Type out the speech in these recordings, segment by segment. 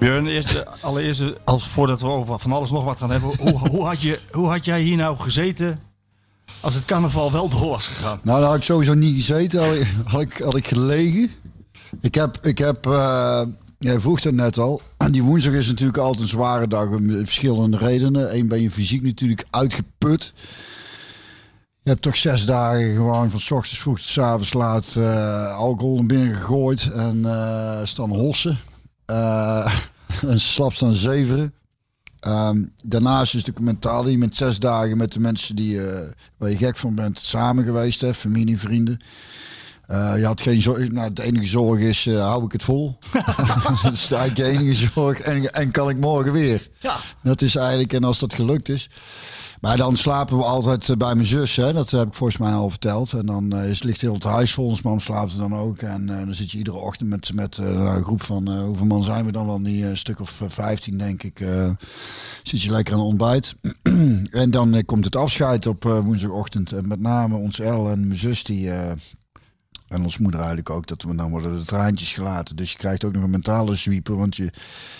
3-0. Björn, eh, allereerst, eh, als, voordat we over van alles nog wat gaan hebben. Hoe, hoe, had je, hoe had jij hier nou gezeten als het carnaval wel door was gegaan? Nou, daar had ik sowieso niet gezeten. Had ik, had ik, gelegen. Ik heb, ik heb eh, jij vroeg het net al. En die woensdag is natuurlijk altijd een zware dag. Om verschillende redenen. Eén ben je fysiek natuurlijk uitgeput. Je hebt toch zes dagen gewoon van s ochtends vroeg tot s avonds laat alcohol naar binnen gegooid. En eh staan hossen. Eh, en slap staan zeveren. Ehm, daarnaast is ook mentaal. Je met zes dagen met de mensen die, eh, waar je gek van bent samen geweest. Hè, familie, vrienden. Eh, je had geen zorg. Nou, de enige zorg is, hou ik het vol? dat is eigenlijk de enige zorg. En, en kan ik morgen weer? Ja. Dat is eigenlijk, en als dat gelukt is. Maar dan slapen we altijd eh, bij mijn zus. Hè? Dat heb ik volgens mij al verteld. En dan eh, is, ligt heel het huis vol. Ons mam slaapt er dan ook. En eh, dan zit je iedere ochtend met, met nou, een groep van... hoeveel man zijn we dan wel? Die eh, stuk of vijftien, denk ik. zit je lekker aan ontbijt. en dan komt het afscheid op woensdagochtend. En met name ons El en mijn zus die... en ons moeder eigenlijk ook, dat we dan worden de traantjes gelaten. Dus je krijgt ook nog een mentale zwieper. Want je,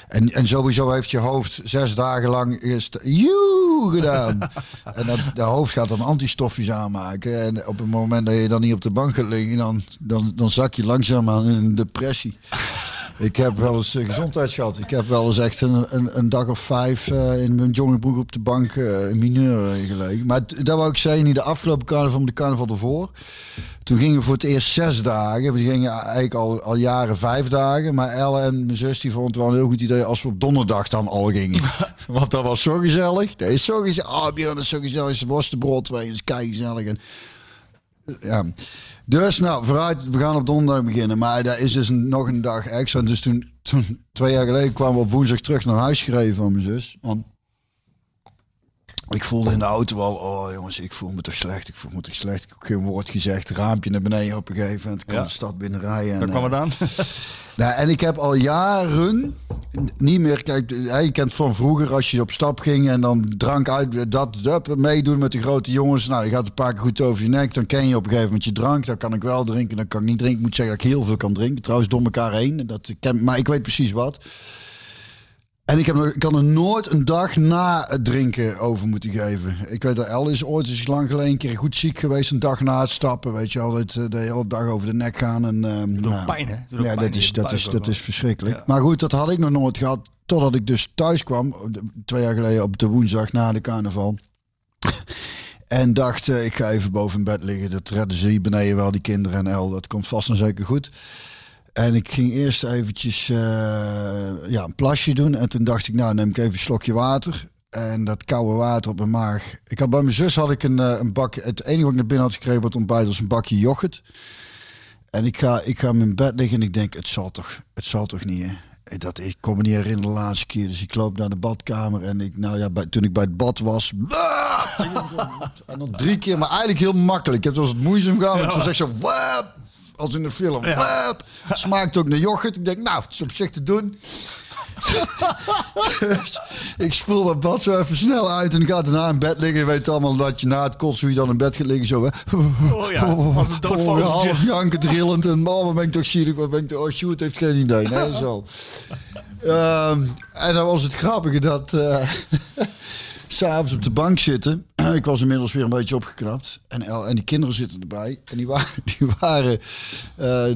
en, en sowieso heeft je hoofd zes dagen lang eerst joe gedaan. en dat, de hoofd gaat dan antistofjes aanmaken. En op het moment dat je dan niet op de bank gaat liggen, dan, dan, dan zak je langzaam aan in een depressie. Ik heb wel eens eh, gezondheid gehad. Ik heb wel eens echt een, een, een dag of vijf eh, in mijn jongebroek op de bank in mineur gelegen. Maar dat wou ik zeggen, niet de afgelopen carnaval, maar de carnaval ervoor. Toen gingen we voor het eerst zes dagen. We gingen eigenlijk al, al jaren vijf dagen. Maar Elle en mijn zus die vonden het wel een heel goed idee als we op donderdag dan al gingen. Want dat was zo gezellig. Dat is zo gezellig. Oh, Björn, dat is zo gezellig. Ze worstenbrood twee, dat is kei gezellig. En, ja. Dus nou, vooruit, we gaan op donderdag beginnen. Maar daar is dus nog een dag extra. Dus toen, toen, twee jaar geleden kwamen we op woensdag terug naar huis gereden van mijn zus. Want ik voelde in de auto al, oh jongens, ik voel me toch slecht. Ik voel me toch slecht. Ik heb geen woord gezegd. Raampje naar beneden opgegeven. En toen kwam Ja. de stad binnen rijden. Daar kwam het eh, aan. nou, en ik heb al jaren niet meer. Kijk, je kent van vroeger als je op stap ging en dan drank uit, dat, dat meedoen met de grote jongens. Nou, die gaat een paar keer goed over je nek. Dan ken je op een gegeven moment je drank. Dan kan ik wel drinken, dan kan ik niet drinken. Ik moet zeggen dat ik heel veel kan drinken. Trouwens, door elkaar heen. Dat, ik ken, maar ik weet precies wat. En ik, heb, nog- ik kan er nooit een dag na het drinken over moeten geven. Ik weet dat El is ooit is lang geleden een keer goed ziek geweest. Een dag na het stappen, weet je altijd de hele dag over de nek gaan. En, ehm, nou, pijn, hè? Ja, dat is, dat, is, dat is verschrikkelijk. Ja. Maar goed, dat had ik nog nooit gehad. Totdat ik dus thuis kwam, twee jaar geleden op de woensdag na de carnaval. En dacht, eh, ik ga even boven in bed liggen. Dat redden ze hier beneden wel, die kinderen en El. Dat komt vast en zeker goed. En ik ging eerst eventjes eh, ja, een plasje doen. En toen dacht ik, nou neem ik even een slokje water. En dat koude water op mijn maag. Ik had bij mijn zus had ik een, eh, een bak. Het enige wat ik naar binnen had gekregen wat ontbijt was een bakje yoghurt. En ik ga, ik ga in mijn bed liggen en ik denk, het zal toch, het zal toch niet, hè? Dat, ik kon me niet herinneren de laatste keer. Dus ik loop naar de badkamer en ik, nou ja, bij, toen ik bij het bad was. en dan drie keer, maar eigenlijk heel makkelijk. Ik heb het was het moeizaam gedaan. maar Het was echt zo, als in de film. Smaakt ook naar yoghurt. Ik denk, nou, het is op zich te doen. Dus ik spoel dat bad zo even snel uit en ga daarna in bed liggen. Je weet allemaal dat je na het kotsen hoe je dan in bed gaat liggen. Zo, hè. Oh ja, als een doodvogeltje. half janken, trillend. En oh, wat ben ik toch zielig. Wat ben ik toch, oh, Sjoerd heeft geen idee. Nee, zo. Ehm, en dan was het grappige dat... eh, S'avonds op de bank zitten. ik was inmiddels weer een beetje opgeknapt. En, en die kinderen zitten erbij. En die waren, die waren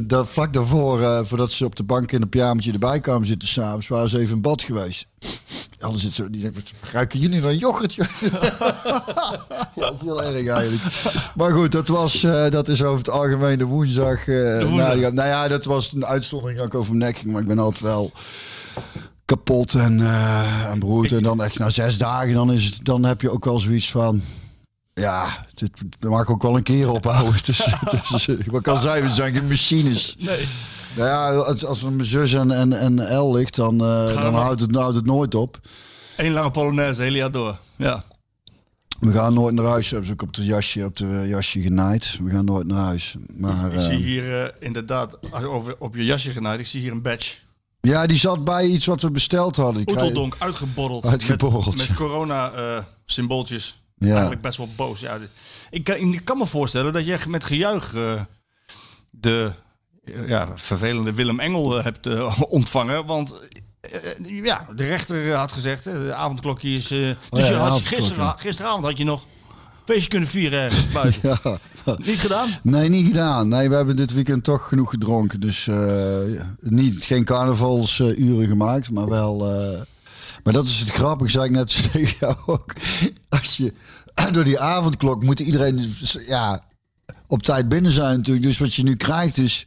daar, vlak daarvoor, eh, voordat ze op de bank in een pyjamaatje erbij kwamen zitten s'avonds, waren ze even in bad geweest. Alles zit zo, die "Wat ruiken jullie dan yoghurt? joh?" ja, dat is heel erg eigenlijk. Maar goed, dat, was, eh, dat is over het algemeen de woensdag. woensdag. na die- nou ja, dat was een uitzondering dat ik over mijn nek ging. Maar ik ben altijd wel kapot en, eh en beroerd. En dan echt na zes dagen, dan, is het, dan heb je ook wel zoiets van... Ja, dit mag ik ook wel een keer ophouden. Dus, dus, wat kan zijn, we zijn geen machines. Nee. Nou ja, als, als er mijn zus en, en, en L ligt, dan, eh, dan houdt, het, houdt het nooit op. Eén lange Polonaise, jaar door. Ja. We gaan nooit naar huis. Hebben ze ook op de jasje, op de jasje genaaid. We gaan nooit naar huis. Maar Ik zie hier inderdaad, over, op je jasje genaaid, ik zie hier een badge. Ja, die zat bij iets wat we besteld hadden. Oeteldonk, uitgeborreld. Uitgeborreld. Met, met corona eh. Ja. Eigenlijk best wel boos. Ja, ik, kan, ik kan me voorstellen dat je met gejuich eh, de ja, vervelende Willem Engel eh, hebt ontvangen. Want ja, de rechter had gezegd, de avondklokje is... dus Oh ja, je had, gisteravond had je nog feestje kunnen vieren ergens buiten. Ja. Niet gedaan? Nee, niet gedaan. Nee, we hebben dit weekend toch genoeg gedronken. Dus eh, ja, niet, geen carnavalsuren gemaakt, maar wel... eh, maar dat is het grappige, zei ik net tegen jou ook. Als je door die avondklok moet iedereen ja, op tijd binnen zijn natuurlijk. Dus wat je nu krijgt is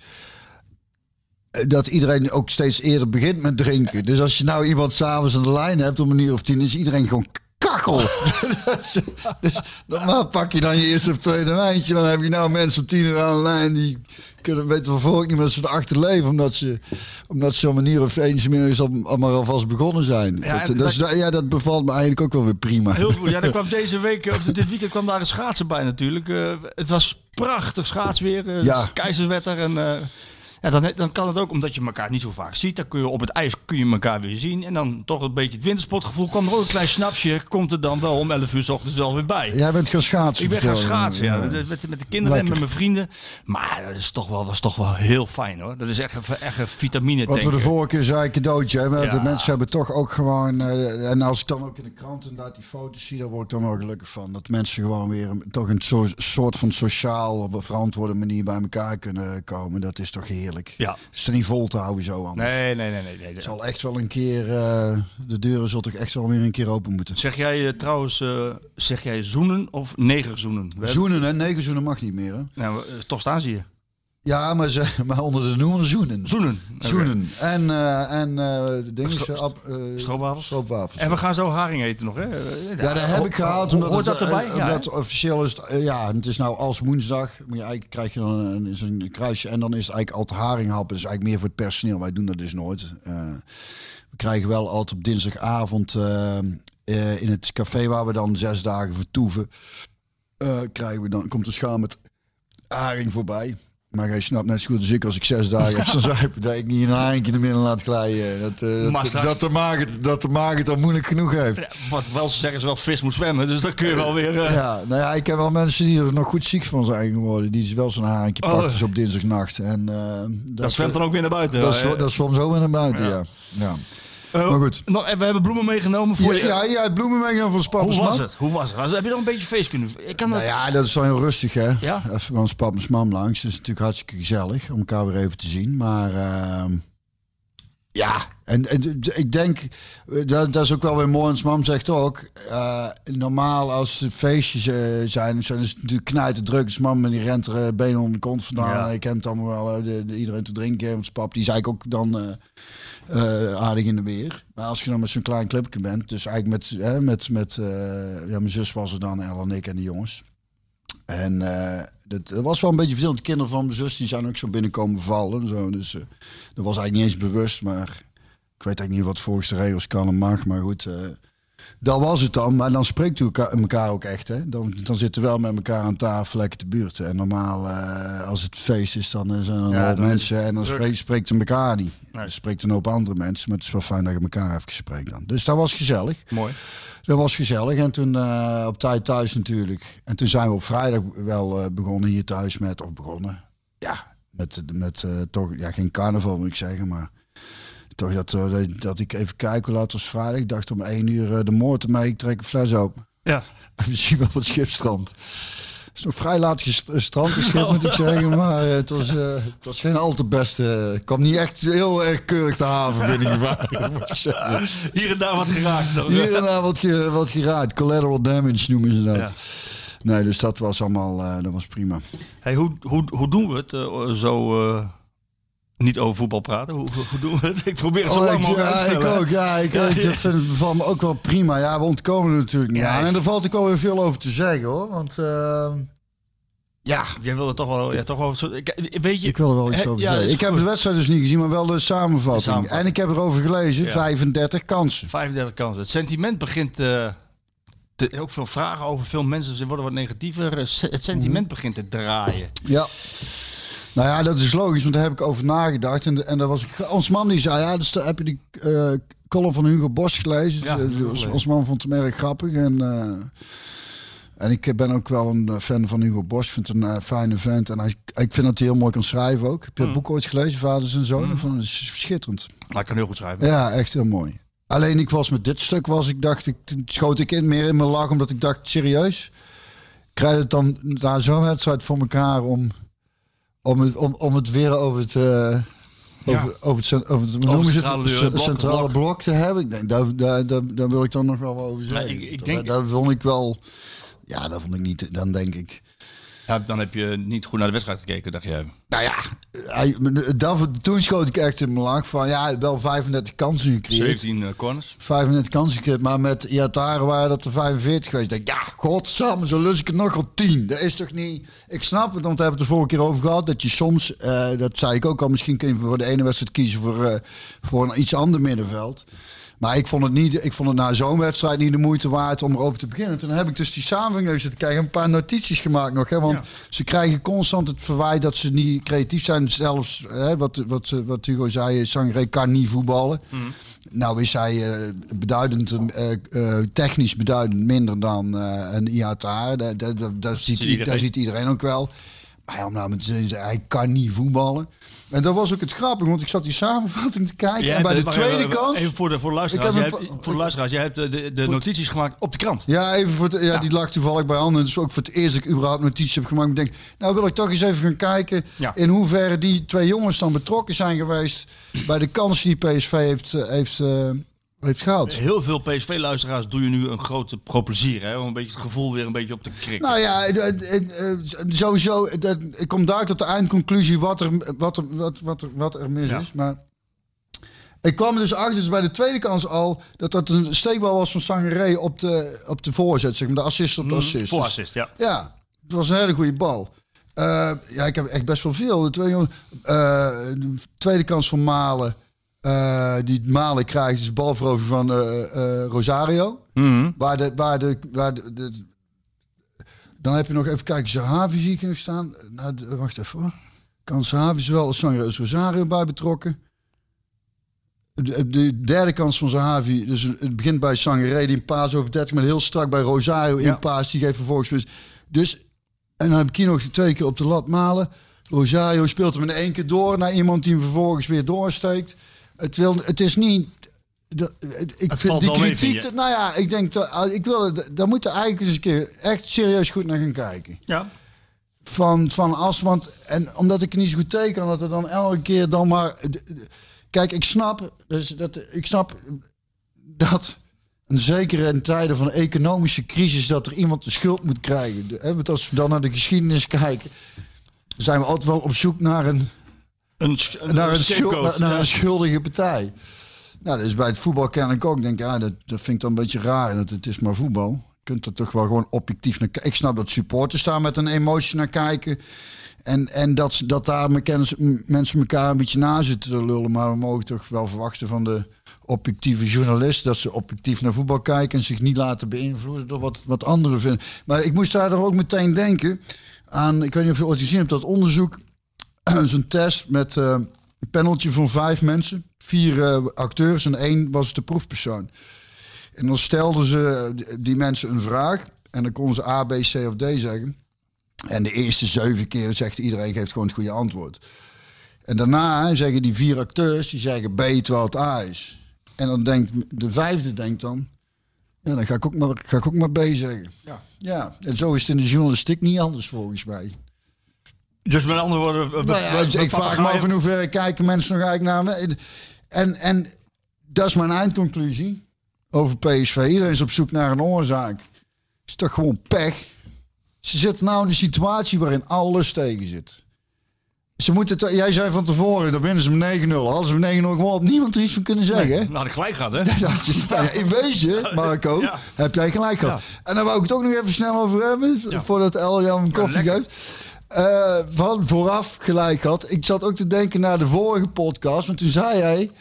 eh, dat iedereen ook steeds eerder begint met drinken. Dus als je nou iemand s'avonds aan de lijn hebt om een uur of tien, is iedereen gewoon kakkel. dus, dus normaal pak je dan je eerste of tweede wijntje. Dan heb je nou mensen op tien uur aan de lijn die kunnen weten waarvoor ook niet meer ze erachter leven. Omdat ze, omdat ze om een uur of eentje middags al, al maar alvast begonnen zijn. Ja, dat, dat, ja, dat bevalt me eigenlijk ook wel weer prima. Heel goed. Ja, er kwam deze week, of dit weekend kwam daar een schaatsen bij natuurlijk. Eh, het was prachtig schaatsweer. eh Ja. Keizerswetter. En, eh, ja, dan, dan kan het ook, omdat je elkaar niet zo vaak ziet. Dan kun je op het ijs kun je elkaar weer zien. En dan toch een beetje het wintersportgevoel. Kwam er ook een klein snapsje. Komt er dan wel om 11 uur s ochtends wel weer bij. Jij bent gaan schaatsen. Ik ben gaan schaatsen, ja. Met, met de kinderen en met mijn vrienden. Maar dat is toch wel, was toch wel heel fijn hoor. Dat is echt een, echt een vitamine Wat we de vorige keer zeiden, cadeautje. Hè? Ja. De mensen hebben toch ook gewoon... eh, en als ik dan ook in de krant inderdaad die foto's zie... daar word ik dan wel gelukkig van. Dat mensen gewoon weer een- toch een soort van sociaal... verantwoorde manier bij elkaar kunnen komen. Dat is toch heerlijk. Ja. Is er niet vol te houden zo aan. Nee, nee, nee. nee, nee. Het zal echt wel een keer... eh, de deuren zullen toch echt wel weer een keer open moeten. Zeg jij eh, trouwens, eh, zeg jij zoenen of negerzoenen? Zoenen, hè? Negen zoenen mag niet meer, hè? Nou, toch staan ze hier. Ja, maar, ze, maar onder de noemer zoenen. Zoenen. Zoenen. En, eh en eh de dingen... Stro- eh, eh, stroopwafels? Stroopwafels. En we gaan zo haring eten nog, hè? Ja, dat heb ik gehaald. Omdat Hoort dat erbij? eh, Ja, omdat officieel is het, eh, ja, het is nou als woensdag. Maar je eigenlijk krijg je dan een, is een kruisje. En dan is het eigenlijk altijd haringhappen. Dat is eigenlijk meer voor het personeel. Wij doen dat dus nooit. Eh, we krijgen wel altijd op dinsdagavond eh, eh, in het café waar we dan zes dagen vertoeven. eh, krijgen we dan, komt een schaal met haring voorbij. Maar jij snapt net zo goed als ik, als ik zes dagen heb zuipen, dat ik niet een haringje er midden laat glijden. Dat, Maar dat, straks- dat, de maag, het- dat de maag het al moeilijk genoeg heeft. Ja, wat wel ze zeggen is wel vis moet zwemmen, dus dan kun je wel weer... eh, Ja, nou ja, ik heb wel mensen die er nog goed ziek van zijn geworden. Die wel zo'n haringje Oh. dus op dinsdagnacht. En, eh, dat zwemt dan ook weer naar buiten. Dat, is, dat zwom zo weer naar buiten, ja. ja. Eh, maar goed. nog- en we hebben bloemen meegenomen voor Ja, je. ja, ja, bloemen meegenomen van Spappers Hoe was het? Hoe was het? Was- Heb je nog een beetje feest kunnen... Ik kan dat... Nou ja, dat is dan heel rustig, hè. Ja? Even van Spappers Mam langs. Dat is natuurlijk hartstikke gezellig om elkaar weer even te zien. Maar ehm, ja, en, en ik denk, eh, dat, dat is ook wel weer mooi. En mam zegt ook, eh, normaal als het feestjes zijn, zijn het natuurlijk knijten druk. Dus mam die rent er benen onder de kont vandaan. Ja. En je kent allemaal wel de, de- iedereen te drinken. Want pap, die is eigenlijk ook dan... eh, aardig in de weer. Maar als je dan met zo'n klein clubje bent, dus eigenlijk met, hè, met, met eh, ja, mijn zus was er dan, El en ik en de jongens. En eh dat, dat was wel een beetje veel. De kinderen van mijn zus die zijn ook zo binnenkomen vallen. En zo. Dus dat was eigenlijk niet eens bewust. Maar ik weet eigenlijk niet wat volgens de regels kan en mag. Maar goed, dat was het dan. Maar dan spreekt u elkaar, elkaar ook echt. Hè? Dan, dan zitten we wel met elkaar aan tafel lekker te buurt. En normaal, eh, als het feest is, dan eh, zijn er een Ja, hoop dan mensen. En dan spreekt, spreekt elkaar niet. Nee. Je spreekt een hoop andere mensen. Maar het is wel fijn dat je elkaar even spreekt dan. Dus dat was gezellig. Mooi. Dat was gezellig. En toen eh, op tijd thuis natuurlijk. En toen zijn we op vrijdag wel begonnen hier thuis met, of begonnen, ja, met, met toch, ja, geen carnaval moet ik zeggen, maar toch dat, eh, dat, dat ik even kijk hoe laat was vrijdag. Ik dacht om één uur eh, de moord mee, ik trek een fles open. Ja. En misschien wel wat schipstrand. Het is nog vrij laat gestrand, schip moet ik zeggen. Maar eh, het, was, eh, het was geen al te beste. Ik kwam niet echt heel erg keurig de haven binnengevaren, moet ik zeggen. Hier en daar wat geraakt. dan. Hier en daar wat, ge, wat geraakt. Collateral damage noemen ze dat. Ja. Nee, dus dat was allemaal eh, dat was prima. Hey, hoe, hoe, hoe doen we het eh, zo eh, niet over voetbal praten? Hoe, hoe, doen we het? Ik probeer het zo Oh, lang mogelijk ja, ik stellen. ook. Ja, ik, Ja, ik ja. vind het van me ook wel prima. Ja, we ontkomen er natuurlijk niet Ja, aan. En daar valt ook wel weer veel over te zeggen hoor. Want eh, ja, Jij wilde toch wel, ja, toch wel ik, weet je, ik wil er wel iets over zeggen. Ik heb de wedstrijd dus niet gezien, maar wel de samenvatting. De samenvatting. En ik heb erover gelezen, Ja. 35 kansen. 35 kansen. Het sentiment begint. eh te, ook veel vragen over. Veel mensen ze worden wat negatiever. Het sentiment Mhm. begint te draaien. Ja. Nou ja, dat is logisch, want daar heb ik over nagedacht. En, en daar was ik, ons man die zei, ja, dus daar heb je die eh, column van Hugo Bos gelezen. Ja, Dus, Hugo ons, man vond hem erg grappig. En, eh, en ik ben ook wel een eh, fan van Hugo Bos. Ik vind het een eh, fijne vent. En hij, ik vind dat hij heel mooi kan schrijven ook. Heb je het boek ooit gelezen, Vaders en Zonen? Van, dat is schitterend. Maar ik kan heel goed schrijven. Ja, echt heel mooi. Alleen ik was met dit stuk, was ik dacht, ik, schoot ik in meer in mijn lach, omdat ik dacht, serieus? Krijg je het dan na zo'n wedstrijd voor elkaar om, om, het, om, om het weer over het, eh, over, over het, over het, ze centrale het? blok, centrale blok. blok. te hebben? Ik denk, daar, daar, daar, daar wil ik dan nog wel over zeggen. ik- ik Dat- denk- daar vond ik wel, ja, dat vond ik niet, dan denk ik. Ja, dan heb je niet goed naar de wedstrijd gekeken, dacht jij. Nou ja, hij, dat, toen schoot ik echt in mijn lach van, ja, wel 35 kansen gecreëerd. 17 eh, corners. 35 kansen gekregen, maar met Iataren waren dat er 45 geweest. Ik denk, ja, godsamme, zo lus ik het nog wel 10. Dat is toch niet... Ik snap het, want we hebben het er vorige keer over gehad, dat je soms, eh, dat zei ik ook al, misschien kun je voor de ene wedstrijd kiezen voor, eh, voor een iets ander middenveld. Maar ik vond het niet, ik vond het na zo'n wedstrijd niet de moeite waard om erover te beginnen. Toen heb ik dus die samenvatting even zitten kijken, een paar notities gemaakt nog. Hè, want ze krijgen constant het verwijt dat ze niet creatief zijn. Zelfs, hè, wat, wat, wat Hugo zei, Sangre kan niet voetballen. Nou is hij eh, beduidend, eh, eh, technisch beduidend minder dan een IATA. Dat, dat, dat, dat ziet, iedereen. dat ziet iedereen ook wel. Maar ja, nou hij kan niet voetballen. En dat was ook het grappige, want ik zat die samenvatting te kijken. en bij de tweede even, kans... Even voor de, voor de luisteraars. Jij hebt, voor de luisteraars, jij hebt de, de, de notities gemaakt op de krant. Ja, even voor ja, die lag toevallig bij handen. Dus ook voor het eerst dat ik überhaupt notities heb gemaakt. Ik denk, nou wil ik toch eens even gaan kijken Ja. in hoeverre die twee jongens dan betrokken zijn geweest bij de kans die PSV heeft, eh, heeft, eh, heeft gehad. Heel veel PSV-luisteraars doe je nu een grote pro-plezier. Hè? Om een beetje het gevoel weer een beetje op te krikken. Nou ja, eh, eh, eh, sowieso, ik kom daar tot de eindconclusie wat er, wat er, wat, wat er, wat er mis Ja. is. Maar ik kwam dus achter, dus bij de tweede kans al, dat dat een steekbal was van Sangaré op de, op de voorzet, zeg maar, de assist op de assist. Voor Dus- assist, ja. Ja, het was een hele goede bal. Ja, ik heb echt best wel veel. De tweede, de tweede kans van Malen. Eh, die Malen krijgt is de balverovering van eh, eh, Rosario. Waar de, waar de, waar de, de- dan heb je nog even kijken. Zahavi zie ik nog staan. Nou, wacht even hoor. Kan Zahavi zowel als Rosario bij betrokken. De, de derde kans van Zahavi, dus het begint bij Sangre, die een paas over 30, maar heel strak bij Rosario in Ja. paas, die geeft vervolgens mis. Dus, en dan heb ik hier nog de twee keer op de lat malen. Rosario speelt hem in één keer door naar iemand die hem vervolgens weer doorsteekt. Het, wil, het is niet... de- ik Het vind die mee, kritiek, nou ja, ik denk dat ik wil, het- daar moeten eigenlijk eens een keer echt serieus goed naar gaan kijken Ja. van, van as. Want, en omdat ik niet zo goed tegen kan, dat er dan elke keer dan maar. Kijk, ik snap, dus dat, ik snap dat. En zeker in tijden van economische crisis, dat er iemand de schuld moet krijgen. Want als we dan naar de geschiedenis kijken, zijn we altijd wel op zoek naar een, Een, naar een, naar, een schuldige partij. Nou, dat is bij het voetbal ken ik ook. Denk, ja, dat, dat vind ik dan een beetje raar. Dat het is maar voetbal. Je kunt er toch wel gewoon objectief naar kijken. Ik snap dat supporters daar met een emotie naar kijken. En, en dat, dat daar mensen elkaar een beetje na zitten te lullen. Maar we mogen toch wel verwachten van de objectieve journalist... dat ze objectief naar voetbal kijken... en zich niet laten beïnvloeden door wat, wat anderen vinden. Maar ik moest daar ook meteen denken aan... ik weet niet of je ooit gezien hebt, dat onderzoek... zo'n test met eh, een paneltje van vijf mensen. Vier eh, acteurs en één was de proefpersoon. En dan stelden ze die- die mensen een vraag. En dan konden ze A, B, C of D zeggen. En de eerste zeven keer zegt iedereen geeft gewoon het goede antwoord. En daarna zeggen die vier acteurs, die zeggen B terwijl het A is. En dan denkt de vijfde denkt dan... Ja, dan ga ik ook maar, ga ik ook maar B zeggen. Ja. ja, en zo is het in de journalistiek niet anders volgens mij. Dus met andere woorden... Nou ja, dus ik vraag me af in hoeverre kijken mensen nog eigenlijk naar me. En, en dat is mijn eindconclusie over PSV. Iedereen is op zoek naar een oorzaak. is toch gewoon pech. Ze zitten nou in een situatie waarin alles tegen zit. Ze moeten jij zei van tevoren, dan winnen ze met 9-0. Als ze met 9-0 gewonnen, had niemand er iets van kunnen zeggen. Nou, had ik gelijk gehad, hè? Dat is, nou ja, in wezen, Marco, Ja. heb jij gelijk gehad. En daar wou ik het ook nog even snel over hebben, voordat een koffie geeft. Eh, van vooraf gelijk had. Ik zat ook te denken naar de vorige podcast, want toen zei jij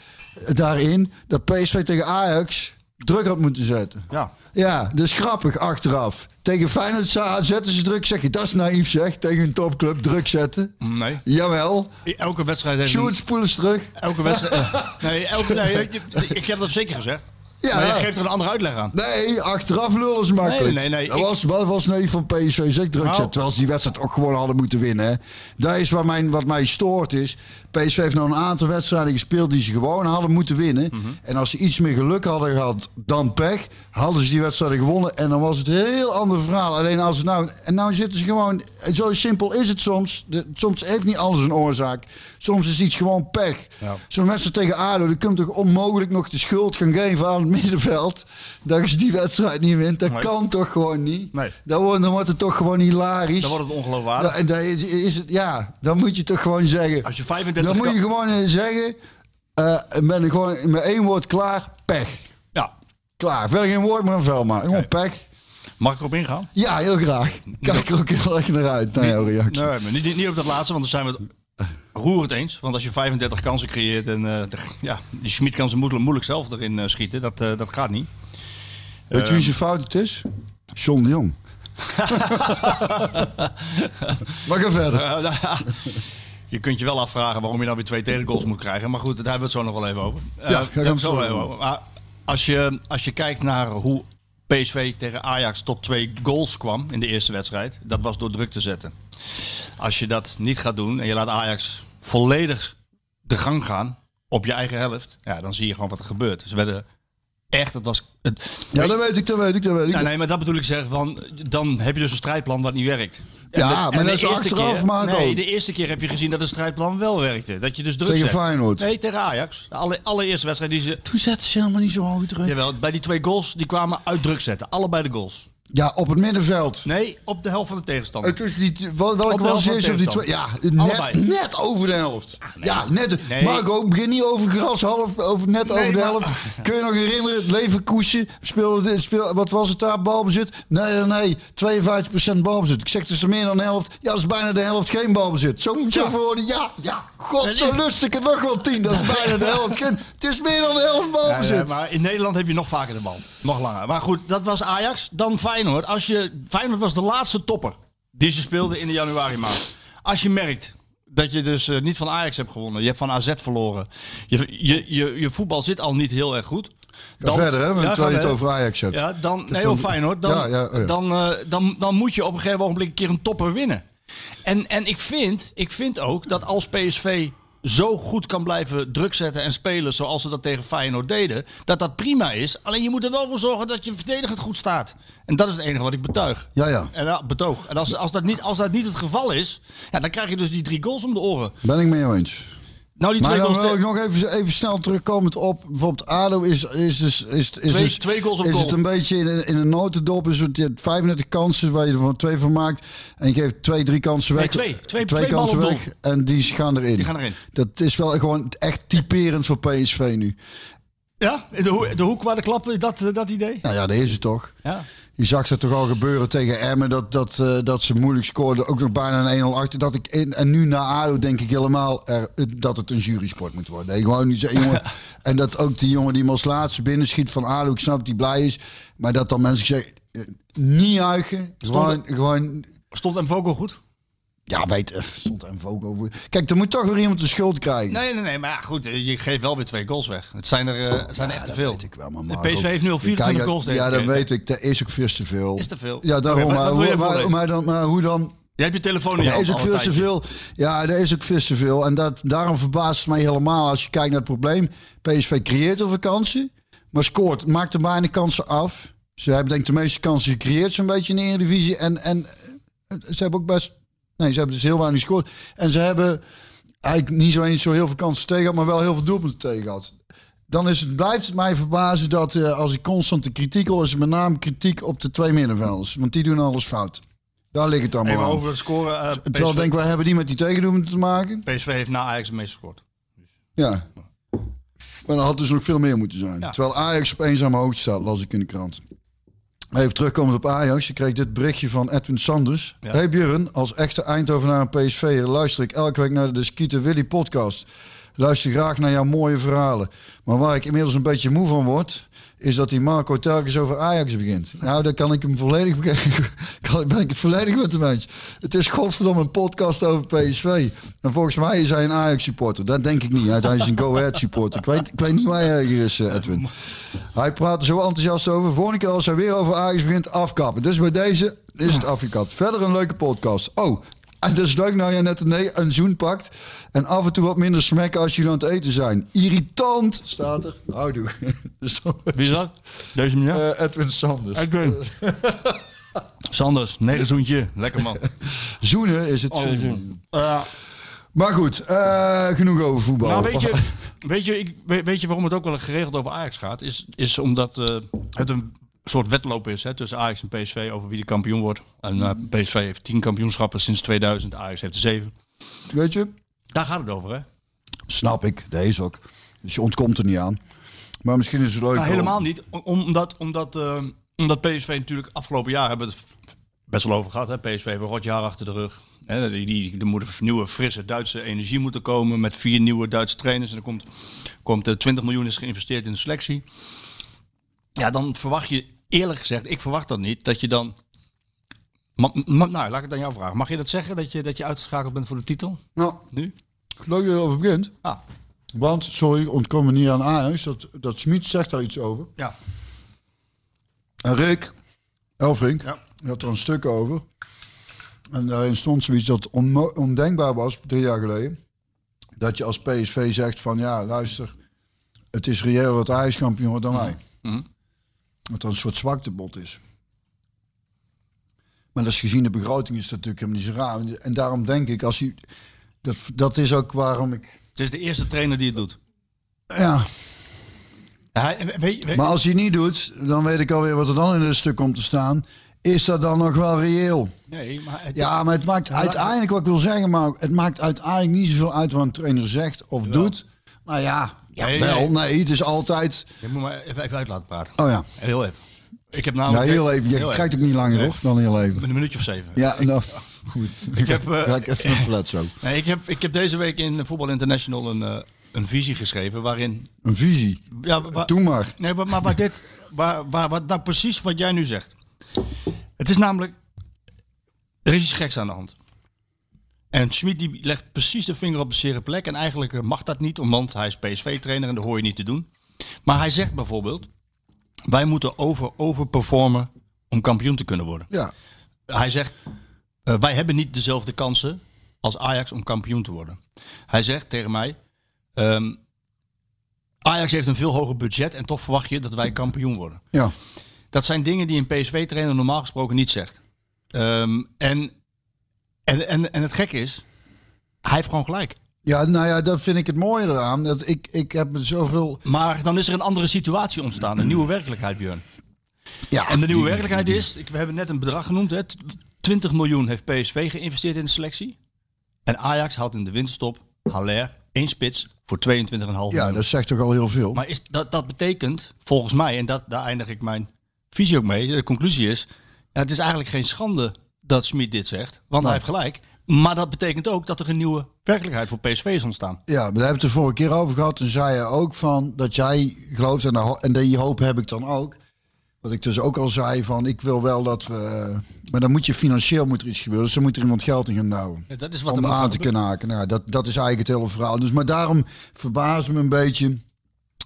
daarin dat PSV tegen Ajax druk had moeten zetten. Ja. Ja, is grappig achteraf. Tegen Feyenoord zetten ze druk, zeg je, dat is naïef zeg, tegen een topclub druk zetten. Nee. Jawel, Elke wedstrijd heeft... Sjoerd spoel eens terug. Elke wedstrijd... nee, elke, nee, ik heb dat zeker gezegd. Ja. Maar je geeft er een andere uitleg aan. Nee, achteraf lullen ze makkelijk. Nee, nee, nee, Dat ik- was, wat was nee van PSV zeg druk Nou. zet, terwijl ze die wedstrijd ook gewoon hadden moeten winnen. hè. Dat is waar mijn, wat mij stoort is. PSV heeft nou een aantal wedstrijden gespeeld die ze gewoon hadden moeten winnen. Mhm. En als ze iets meer geluk hadden gehad dan pech, hadden ze die wedstrijden gewonnen. En dan was het een heel ander verhaal. Alleen als het nou... En nou zitten ze gewoon... Zo simpel is het soms. De, soms heeft niet alles een oorzaak. Soms is iets gewoon pech. Ja. Zo'n wedstrijd tegen ADO, die kunt toch onmogelijk nog de schuld gaan geven aan het middenveld. Dat je die wedstrijd niet wint. Dat Nee. kan toch gewoon niet. Nee. Dan, wordt, dan wordt het toch gewoon hilarisch. Dan wordt het ongeloofwaardig. Da- en dan is, is het, ja, dan moet je toch gewoon zeggen. Als je 35 Dan moet je gewoon eh, zeggen. eh ben ik gewoon met één woord klaar. Pech. Ja. Klaar. Verder geen woord meer aan vuil maken. Gewoon pech. Mag ik erop ingaan? Ja, heel graag. Kijk er ook heel erg naar uit, naar jouw reactie. Nee, maar niet, niet, niet op dat laatste, want dan zijn we het roerend eens. Want als je 35 kansen creëert en de- ja, die Schmid kan ze moeilijk, moeilijk zelf erin eh, schieten, dat, eh, dat gaat niet. Weet je wie zijn fout het is? John de Jong. maar ga verder. Nou je kunt je wel afvragen waarom je nou weer twee tegengoals moet krijgen. Maar goed, daar hebben we het zo nog wel even over. Ja, daar gaan we het zo even over. Maar als je, als je kijkt naar hoe PSV tegen Ajax tot twee goals kwam in de eerste wedstrijd, dat was door druk te zetten. Als je dat niet gaat doen en je laat Ajax volledig de gang gaan op je eigen helft, ja, dan zie je gewoon wat er gebeurt. Ze werden echt, het was... Het, Ja, dat weet ik, dat weet ik, dat weet ik. nee, maar dat bedoel ik zeggen van, dan heb je dus een strijdplan wat niet werkt. En Ja, de- maar en dat is achteraf, keer- Marco. Nee, de eerste keer heb je gezien dat het strijdplan wel werkte. Dat je dus druk Tegen zet. Feyenoord. Nee, tegen Ajax. De alle, allereerste wedstrijd die ze... Toen zetten ze helemaal niet zo hoog druk. Jawel, bij die twee goals, die kwamen uit druk zetten. Allebei de goals. Ja, op het middenveld. Nee, op de helft van de tegenstander. Het is die, wel- welke was eerste of die twee? Ja, net, net over de helft. ja, net. Nee. Marco, begin niet over gras, half, over, net over de maar- helft. Kun je nog herinneren, Leverkusen speelde, dit- speel, wat was het daar, balbezit? Nee, nee, nee, 52% balbezit. Ik zeg dus er meer dan de helft. Ja, dat is bijna de helft geen balbezit. Zo moet je Ja. worden. Ja, ja, god, zo lust ik het nog wel tien. Dat is bijna de helft. geen- Het is meer dan de helft balbezit. ja, maar in Nederland heb je nog vaker de bal. Nog langer. Maar goed, dat was Ajax. Dan Feyenoord. Als je, Feyenoord was de laatste topper die ze speelden in de januari maand. Als je merkt dat je dus eh, niet van Ajax hebt gewonnen. Je hebt van AZ verloren. Je, je, je, je voetbal zit al niet heel erg goed. Ga verder, hè, Ja, terwijl ga je het over Ajax hebt. Ja, dan, nee, dan- oh. Dan, Ja, ja, oh ja. Dan, eh, dan, dan moet je op een gegeven ogenblik een keer een topper winnen. En, en ik, vind, ik vind ook dat als PSV zo goed kan blijven druk zetten en spelen zoals ze dat tegen Feyenoord deden, dat dat prima is. Alleen je moet er wel voor zorgen dat je verdedigend goed staat. En dat is het enige wat ik betuig. Ja, ja. En ja, betoog. En als, als, dat niet, als dat niet het geval is, ja, dan krijg je dus die drie goals om de oren. Ben ik mee eens. Nou, die Maar twee dan goals... wil ik nog even, even snel terugkomend op bijvoorbeeld ADO is, is, dus, is, is, Twee- dus- twee goals op is goal. het een beetje in, een- in een notendop. Is het, je hebt 35 kansen waar je er van twee van maakt. En je geeft twee, drie kansen weg. Nee, twee. Twee- twee kansen weg. En die gaan erin. Die gaan erin. Dat is wel gewoon echt typerend voor PSV nu. Ja, de, de hoek waar de klappen, dat, dat idee? Nou ja, dat is het toch. Ja. Je zag het toch al gebeuren tegen Emmen. Dat, dat, eh, dat ze moeilijk scoorden. Ook nog bijna een 1-0 achter. Dat ik in, en nu na ADO denk ik helemaal er, dat het een jurysport moet worden. Nee, gewoon niet zo, jongen. En dat ook die jongen die hem als laatste binnenschiet van ADO. Ik snap dat hij blij is. Maar dat dan mensen zeggen... eh, Niet juichen. Gewoon, gewoon... Stond Mvogo goed? Ja, weet... eh, Stond er een over. Kijk, er moet toch weer iemand de schuld krijgen. Nee, nee, nee. Maar ja, goed, eh, je geeft wel weer twee goals weg. Het zijn er, eh, het zijn er echt te veel. weet ik wel, maar de PSV heeft nu al je 24 kijkt- goals tegen Ja, dat weet ik. Dat is ook veel te veel. Is te veel? Ja, daarom. Maar dan, maar hoe dan... Je hebt je telefoon niet Dat aan, is ook al veel een te veel. Ja, dat is ook veel te veel. En dat, daarom verbaast het mij helemaal als je kijkt naar het probleem. PSV creëert veel kansen, maar scoort, maakt er bijna kansen af. Ze hebben denk ik de meeste kansen gecreëerd zo'n beetje in de Eredivisie. En, en ze hebben ook best... Nee, ze hebben dus heel weinig gescoord. En ze hebben eigenlijk niet zo eens zo heel veel kansen tegen gehad, maar wel heel veel doelpunten tegen gehad. Dan is het, blijft het mij verbazen dat eh, als ik constante kritiek hoor, is het met name kritiek op de twee middenvelders. Want die doen alles fout. Daar ligt het allemaal Even aan. over het scoren. eh, Terwijl ik denk, wij hebben die met die tegendoelpunten te maken. PSV heeft na Ajax het meest gescoord. Ja. Maar dat had dus nog veel meer moeten zijn. Ja. Terwijl Ajax op eenzame hoogte staat, las ik in de krant. Even terugkomend op Ajax. Je kreeg dit berichtje van Edwin Sanders. Ja. Hey Björn, als echte Eindhovenaar en PSV'er luister ik elke week naar de Skieten Willy podcast. Luister graag naar jouw mooie verhalen. Maar waar ik inmiddels een beetje moe van word, is dat die Marco telkens over Ajax begint. Nou, daar kan ik hem volledig kan, ben ik het volledig met hem eens. Het is godverdomme een podcast over PSV. En volgens mij is hij een Ajax supporter. Dat denk ik niet. Hij is een Go Ahead supporter. Ik weet, ik weet niet waar hij is, eh, Edwin. Hij praat er zo enthousiast over. Volgende keer als hij weer over Ajax begint, afkappen. Dus bij deze is het afgekapt. Verder een leuke podcast. Oh, en dat is leuk nou jij net een, nee, een zoen pakt. En af en toe wat minder smekken als jullie aan het eten zijn. Irritant, staat er. Houdoe. Dus, Wie is dat? Deze meneer? eh, Edwin Sanders. Edwin. Sanders, negerzoentje. Lekker man. Zoenen is het. Eh, Maar goed, eh, genoeg over voetbal. nou, weet je, weet, je, ik, weet weet je waarom het ook wel geregeld over Ajax gaat? Is, is omdat het een soort wedloop is hè, tussen Ajax en PSV over wie de kampioen wordt. En eh, PSV heeft tien kampioenschappen sinds 2000. Ajax heeft er zeven. Weet je? Daar gaat het over, hè? Snap ik, deze ook. Dus je ontkomt er niet aan. Maar misschien is het leuk. Nou, om- helemaal niet. Om- Omdat, omdat, eh, omdat PSV natuurlijk afgelopen jaar hebben we het best wel over gehad. Hè? PSV heeft een rot jaar achter de rug. Hè? Die, die, er moet een nieuwe, frisse Duitse energie moeten komen met vier nieuwe Duitse trainers. En er komt, komt eh, 20 miljoen is geïnvesteerd in de selectie. Ja, dan verwacht je, eerlijk gezegd, ik verwacht dat niet, dat je dan... Ma, ma- nou, laat ik het aan jou vragen. Mag je dat zeggen, dat je, dat je uitgeschakeld bent voor de titel? Nou, Nu? leuk dat je erover begint. Ah, Want, sorry, ontkomen niet aan Ajax. Dat, dat Smit zegt daar iets over. ja. En Rick Elfrink, Ja. had er een stuk over. En daarin stond zoiets dat ondenkbaar was, drie jaar geleden. Dat je als PSV zegt van, ja, luister, het is reëel dat Ajax kampioen wordt dan wij. Mhm. Dat dat een soort zwaktebod is. Maar dat is gezien de begroting is dat natuurlijk helemaal niet zo raar. En daarom denk ik, als hij... Dat, dat is ook waarom ik... Het is de eerste trainer die het doet. Ja, Hij, weet, weet, maar als hij het niet doet, dan weet ik alweer wat er dan in het stuk komt te staan. Is dat dan nog wel reëel? nee, maar het, Ja, maar het maakt uiteindelijk, wat ik wil zeggen, maar het maakt uiteindelijk niet zoveel uit wat een trainer zegt of doet. Nou ja, ja Nee, wel, nee. het is altijd... Je moet maar even, even uit laten praten. Oh ja, Heel even. Ik heb ja namelijk... heel even. Je Heel krijgt ook niet langer, Nee. hoor, dan heel even. Een minuutje of zeven. Ja, nou, goed. Ik heb, eh, Ga ik even een flat zo. Nee, ik, heb, ik heb deze week in Voetbal International een, eh, een visie geschreven waarin... Een visie. Ja, wa- Doe maar. Nee, maar, maar, maar dit... Waar, waar, wat nou precies wat jij nu zegt. Het is namelijk... Er is iets geks aan de hand. En Schmid die legt precies de vinger op de zere plek. En eigenlijk eh, mag dat niet, want hij is PSV-trainer en dat hoor je niet te doen. Maar hij zegt bijvoorbeeld... Wij moeten over, overperformen om kampioen te kunnen worden. Ja, Hij zegt, eh, wij hebben niet dezelfde kansen als Ajax om kampioen te worden. Hij zegt tegen mij, ehm, Ajax heeft een veel hoger budget en toch verwacht je dat wij kampioen worden. ja. Dat zijn dingen die een PSV-trainer normaal gesproken niet zegt. Ehm, en, en, en, en het gekke is, hij heeft gewoon gelijk. Ja, nou ja, dat vind ik het mooie eraan. Dat ik, ik heb zoveel... Maar dan is er een andere situatie ontstaan, een nieuwe werkelijkheid, Björn. Ja, En de nieuwe die- werkelijkheid is, ik, we hebben net een bedrag genoemd, hè, t- 20 miljoen heeft PSV geïnvesteerd in de selectie. En Ajax had in de winststop Haller, één spits, voor 22,5 miljoen. Ja, dat zegt toch al heel veel. Maar is, dat, dat betekent, volgens mij, en dat, daar eindig ik mijn visie ook mee, de conclusie is, ja, het is eigenlijk geen schande dat Smit dit zegt, want hij heeft gelijk. Maar dat betekent ook dat er een nieuwe werkelijkheid voor PSV is ontstaan. Ja, maar daar hebben we het de vorige keer over gehad. Toen zei je ook van dat jij gelooft, en, daar en die hoop heb ik dan ook. Wat ik dus ook al zei van, ik wil wel dat we... Maar dan moet je financieel moet er iets gebeuren. Dus dan moet er iemand geld in gaan houden. Ja, dat is wat om aan te kunnen haken. Nou, dat, dat is eigenlijk het hele verhaal. Dus, maar daarom verbaasde me een beetje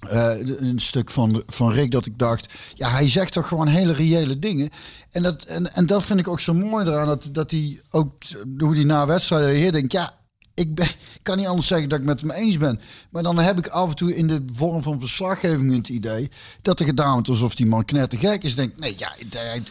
eh, een stuk van, van Rick dat ik dacht... Ja, hij zegt toch gewoon hele reële dingen. En dat, en, en dat vind ik ook zo mooi eraan. Dat, dat hij ook, hoe hij na wedstrijden reageert, denkt... Ja, ik ben, kan niet anders zeggen dat ik met hem eens ben. Maar dan heb ik af en toe in de vorm van verslaggeving het idee dat er gedaan wordt alsof die man knettergek is. Denk, nee, ja,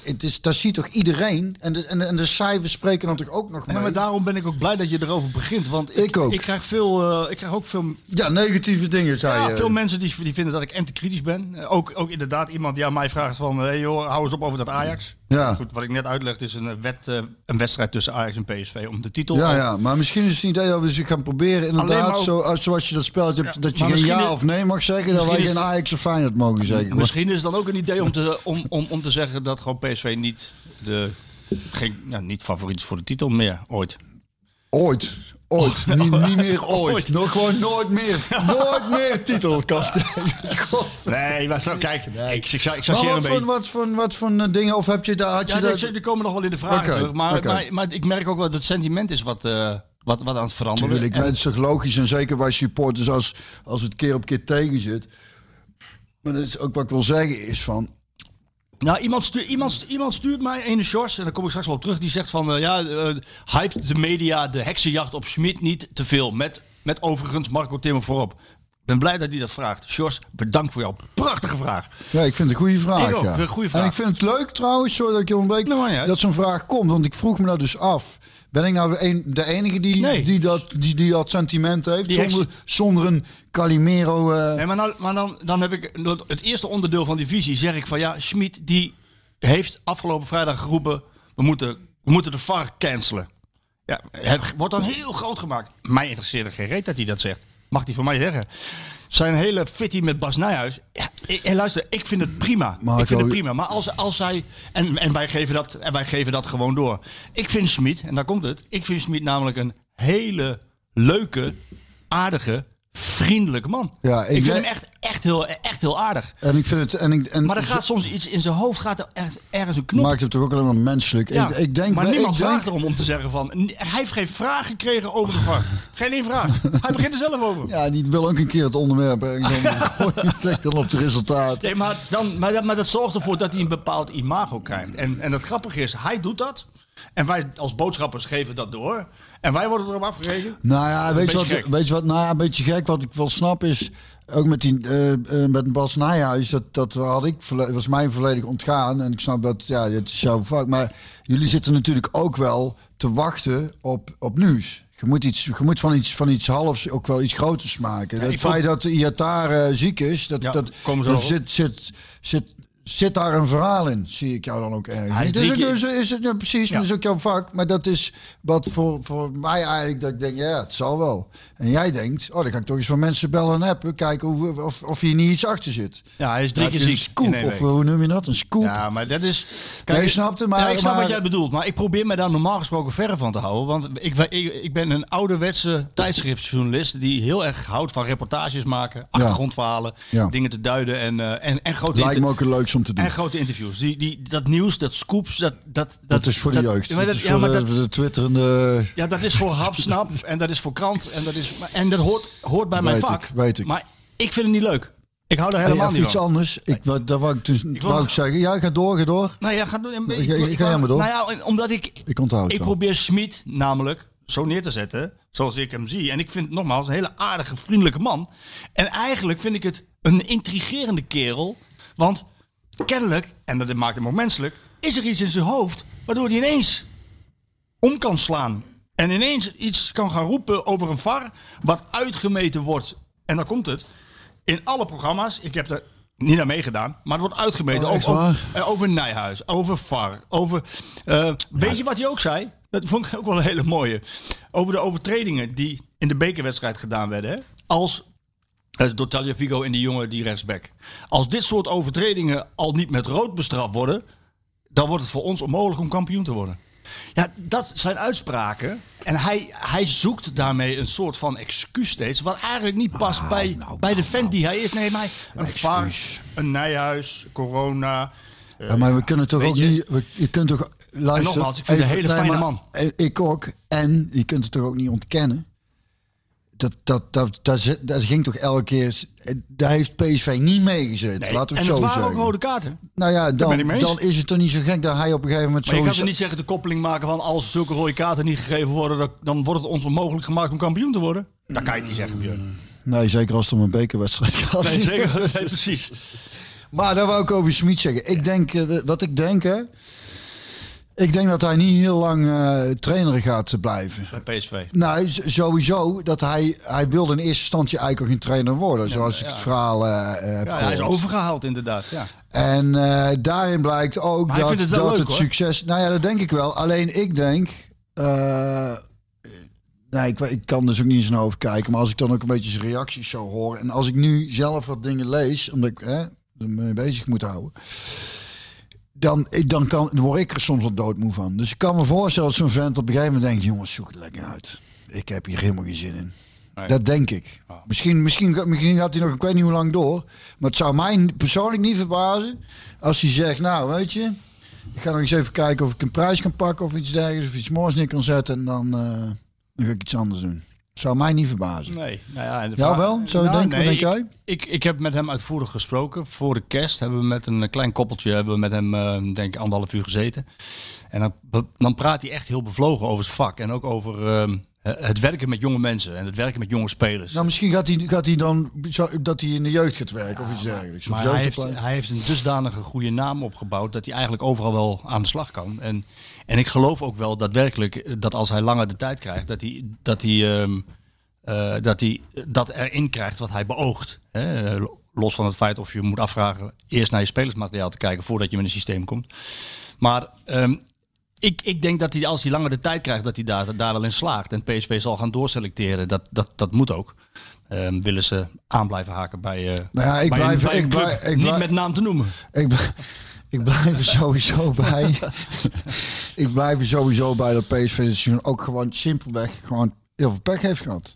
het, is, dat ziet toch iedereen? En de, en, de, en de cijfers spreken dan toch ook nog mee? Ja, maar daarom ben ik ook blij dat je erover begint. Want ik, Ik ook. Ik krijg, veel, eh, ik krijg ook veel, Ja, negatieve dingen, zei ja, je. veel mensen die, die vinden dat ik antikritisch ben. Eh, Ook, ook inderdaad iemand die aan mij vraagt van... Hey joh, hou eens op over dat Ajax. Ja. Goed, wat ik net uitlegde is een, eh, wet, eh, een wedstrijd tussen Ajax en PSV om de titel. Ja, ja, maar misschien is het idee dat we eens gaan proberen. Inderdaad, ook- zo, als- zoals je dat spelletje hebt, Ja, dat je geen ja of nee mag zeggen. Dat wij geen Ajax of Feyenoord mogen zeggen. Misschien is het dan ook een idee om te, om, om, om te zeggen dat gewoon PSV niet, de, geen, ja, niet favoriet is voor de titel meer ooit. Ooit. Ooit. niet, niet meer ooit. Ooit. Nog gewoon nooit meer. nooit meer titelkast. Nee, maar zo, kijk, ik, ik, ik, ik zag maar je wat voor, wat, voor, wat voor eh, dingen, of heb je daar, had je Ja, daar... die, komen nog wel in de vragen terug. Maar, maar ik merk ook wel dat het sentiment is wat, eh, wat, wat aan het veranderen. Tuurlijk, En- maar het is toch logisch. En zeker bij supporters als, als het keer op keer tegen zit. Maar dat is ook wat ik wil zeggen is van... Nou, iemand, stuurt, iemand, stu- iemand stuurt mij, ene Sjors, en daar kom ik straks wel op terug, die zegt van, eh, ja, eh hype de media de heksenjacht op Schmid niet te veel. Met, met overigens Marco Timmer voorop. Ik ben blij dat hij dat vraagt. Sjors, bedankt voor jouw prachtige vraag. Ja, ik vind het een goede vraag. Ik ook, ja. een goede vraag. En ik vind het leuk trouwens, sorry dat ik je ontbreek, Nou, dat zo'n vraag komt. Want ik vroeg me dat dus af. Ben ik nou de, een, de enige die, Nee. die, dat, die, die dat sentiment heeft? Die zonder, zonder een Calimero... eh, Nee, maar, nou, maar dan, dan heb ik het eerste onderdeel van die visie, zeg ik van, ja, Schmid die heeft afgelopen vrijdag geroepen, we moeten, we moeten de VAR cancelen. Ja, het wordt dan heel groot gemaakt. Mij interesseert er geen reet dat hij dat zegt. Mag hij van mij zeggen. Zijn hele fitty met Bas Nijhuis. Ja, en luister, ik vind het prima. Marco- ik vind het prima. Maar als, als hij. En, en, wij geven dat, en wij geven dat gewoon door. Ik vind Smit, en daar komt het. Ik vind Smit namelijk een hele leuke, aardige, vriendelijke man. Ja, ik, ik vind hem echt, echt, heel, echt heel aardig. en ik vind het... En ik, en Maar er gaat soms iets in zijn hoofd, gaat er ergens, ergens een knop. maakt het toch ook alleen maar menselijk. Ja, ik, ik denk, maar ik niemand denk- vraagt erom om te zeggen van... Hij heeft geen vraag gekregen over de VAR. Geen één vraag. Hij begint er zelf over. Ja, die wil ook een keer het onderwerp. En dan gooi dan op het resultaat. Nee, maar, dan, maar, dat, maar dat zorgt ervoor dat hij een bepaald imago krijgt. En, en het grappige is, hij doet dat. En wij als boodschappers geven dat door. En wij worden erop afgerekend. Nou ja, weet je, wat, gek. weet je wat? Nou, ja, een beetje gek. Wat ik wel snap is. Ook met, die, eh, eh, met Bas Nijhuis, dat, dat had ik, was mij volledig ontgaan. En ik snap dat, ja, dit is jouw vak. Maar jullie zitten natuurlijk ook wel te wachten op, op nieuws. Je moet, iets, je moet van, iets, van iets halfs ook wel iets groters maken. het ik feit vond- dat Iatare eh, ziek is, dat, Ja, dat, dat zit, zit, zit, zit daar een verhaal in, zie ik jou dan ook ergens. Hij is dus, dus is het ja, precies, Ja. is ook jouw vak. Maar dat is wat voor, voor mij eigenlijk, dat ik denk, ja, het zal wel. En jij denkt, oh, dan ga ik toch eens van mensen bellen en appen, kijken hoe, of, of hier niet iets achter zit. Ja, hij is drie keer ziek. een scoop, of hoe noem je dat? Een scoop. Ja, maar dat is... Nee, je snapt het, maar- Ja, ik snap maar- wat jij bedoelt. Maar ik probeer me daar normaal gesproken verre van te houden. Want ik, ik, ik ben een ouderwetse tijdschriftjournalist... die heel erg houdt van reportages maken, achtergrondverhalen... Dingen te duiden en, eh, en, en grote... Lijkt me ook het leukste om te doen. En grote interviews. Die, die, dat nieuws, dat scoops, dat... Dat, dat is voor de dat- jeugd. Ja, maar dat is ja, voor maar de, dat, de twitterende... ja, dat is voor Hapsnap en dat is voor krant. En dat, is, en dat hoort, hoort bij mijn vak. ik, weet ik. Maar ik vind het niet leuk. Ik hou er Hey, helemaal even niet iets van. anders. Ik, dat wou ik, dus, wou ik zeggen. Ja, ga door, ga door. Nou ja, ga doen. Ik, Ga- ga- ga maar door. Nou ja, omdat ik... Ik onthoud Ik probeer Smit namelijk zo neer te zetten zoals ik hem zie. En ik vind het nogmaals een hele aardige, vriendelijke man. En eigenlijk vind ik het een intrigerende kerel. Want kennelijk, en dat maakt hem ook menselijk, is er iets in zijn hoofd waardoor hij ineens om kan slaan. En ineens iets kan gaan roepen over een VAR wat uitgemeten wordt. En dan komt het. In alle programma's, ik heb er niet naar meegedaan, maar het wordt uitgemeten. Oh, over, waar? eh, over Nijhuis, over VAR, over... eh, weet je wat hij ook zei? Dat vond ik ook wel een hele mooie. Over de overtredingen die in de bekerwedstrijd gedaan werden. Hè? Als door Tagliafico en die jongen die rechtsback. Als dit soort overtredingen al niet met rood bestraft worden, dan wordt het voor ons onmogelijk om kampioen te worden. Ja, dat zijn uitspraken. En hij, hij zoekt daarmee een soort van excuus steeds. Wat eigenlijk niet past bij, bij de vent die hij is. Nee, maar een excuus. een Nijhuis, corona. Ja, maar we kunnen toch ook je- niet... We, je kunt toch luisteren... nogmaals, ik vind een hele fijne man. eh, Ik ook. En je kunt het toch ook niet ontkennen... dat, dat, dat, dat, dat ging toch elke keer... Daar heeft PSV niet meegezeten, Nee, laten we en het het zo waren ook rode kaarten. Nou ja, dan, mee dan is het toch niet zo gek dat hij op een gegeven moment Maar je gaat er niet zeggen de koppeling maken van als zulke rode kaarten niet gegeven worden, dan- wordt het ons onmogelijk gemaakt om kampioen te worden. Dat kan je niet zeggen, Björn. Nee, zeker als het om een bekerwedstrijd gaat. Nee, zeker. Nee, precies. Maar daar wou ik over Smit zeggen. Ik denk, eh, wat ik denk hè. Ik denk dat hij niet heel lang eh, trainer gaat blijven. Bij PSV. Nou, sowieso dat hij, hij wilde in eerste instantie eigenlijk geen trainer worden. Zoals ik het verhaal eh, heb Ja, hij is overgehaald inderdaad. Ja. En daarin blijkt ook Maar dat, het dat leuk, het succes... Nou ja, dat denk ik wel. Alleen ik denk... nee, ik, ik kan dus ook niet in zijn hoofd kijken. Maar als ik dan ook een beetje zijn reacties zo hoor... En als ik nu zelf wat dingen lees... Omdat ik hè, er mee bezig moet houden... Dan, ik- dan, kan, dan word ik er soms wat doodmoe van. Dus ik kan me voorstellen dat zo'n vent op een gegeven moment denkt... Jongens, zoek het lekker uit. Ik heb hier helemaal geen zin in. Nee. Dat denk ik. Misschien, misschien, misschien gaat hij nog, ik weet niet hoe lang door. Maar het zou mij persoonlijk niet verbazen als hij zegt, nou weet je, ik ga nog eens even kijken of ik een prijs kan pakken of iets dergelijks, of iets moois neer kan zetten en dan, eh, dan ga ik iets anders doen. Zou mij niet verbazen. Nee, nou ja, en de Ja, vraag- wel? Zou je Nou, denken? Wat denk ik- jij? Ik, ik heb met hem uitvoerig gesproken. Voor de kerst hebben we met een klein koppeltje hebben we met hem, eh, denk ik, anderhalf uur gezeten. En dan, dan praat hij echt heel bevlogen over het vak. En ook over ehm, het werken met jonge mensen en het werken met jonge spelers. Nou, misschien gaat hij, gaat hij dan, zo- dat hij in de jeugd gaat werken of iets dergelijks. Of Maar hij heeft, hij heeft een dusdanige goede naam opgebouwd dat hij eigenlijk overal wel aan de slag kan. En, en ik geloof ook wel daadwerkelijk dat als hij langer de tijd krijgt, dat hij dat, hij, ehm, eh, dat, hij dat erin krijgt wat hij beoogt. Hè? Eh, Los van het feit of je moet afvragen eerst naar je spelersmateriaal te kijken voordat je met een systeem komt. Maar ehm, ik, ik denk dat hij als hij langer de tijd krijgt, dat hij daar, daar wel in slaagt. En PSV zal gaan doorselecteren. Dat, dat, dat moet ook. Ehm, willen ze aan blijven haken bij, eh Nou ja, ik bij een- blijf- bij ik blijf- ik niet met naam te noemen. Ik, ik blijf er sowieso bij. ik blijf er sowieso bij dat PSV dit seizoen ook gewoon simpelweg gewoon heel veel pech heeft gehad.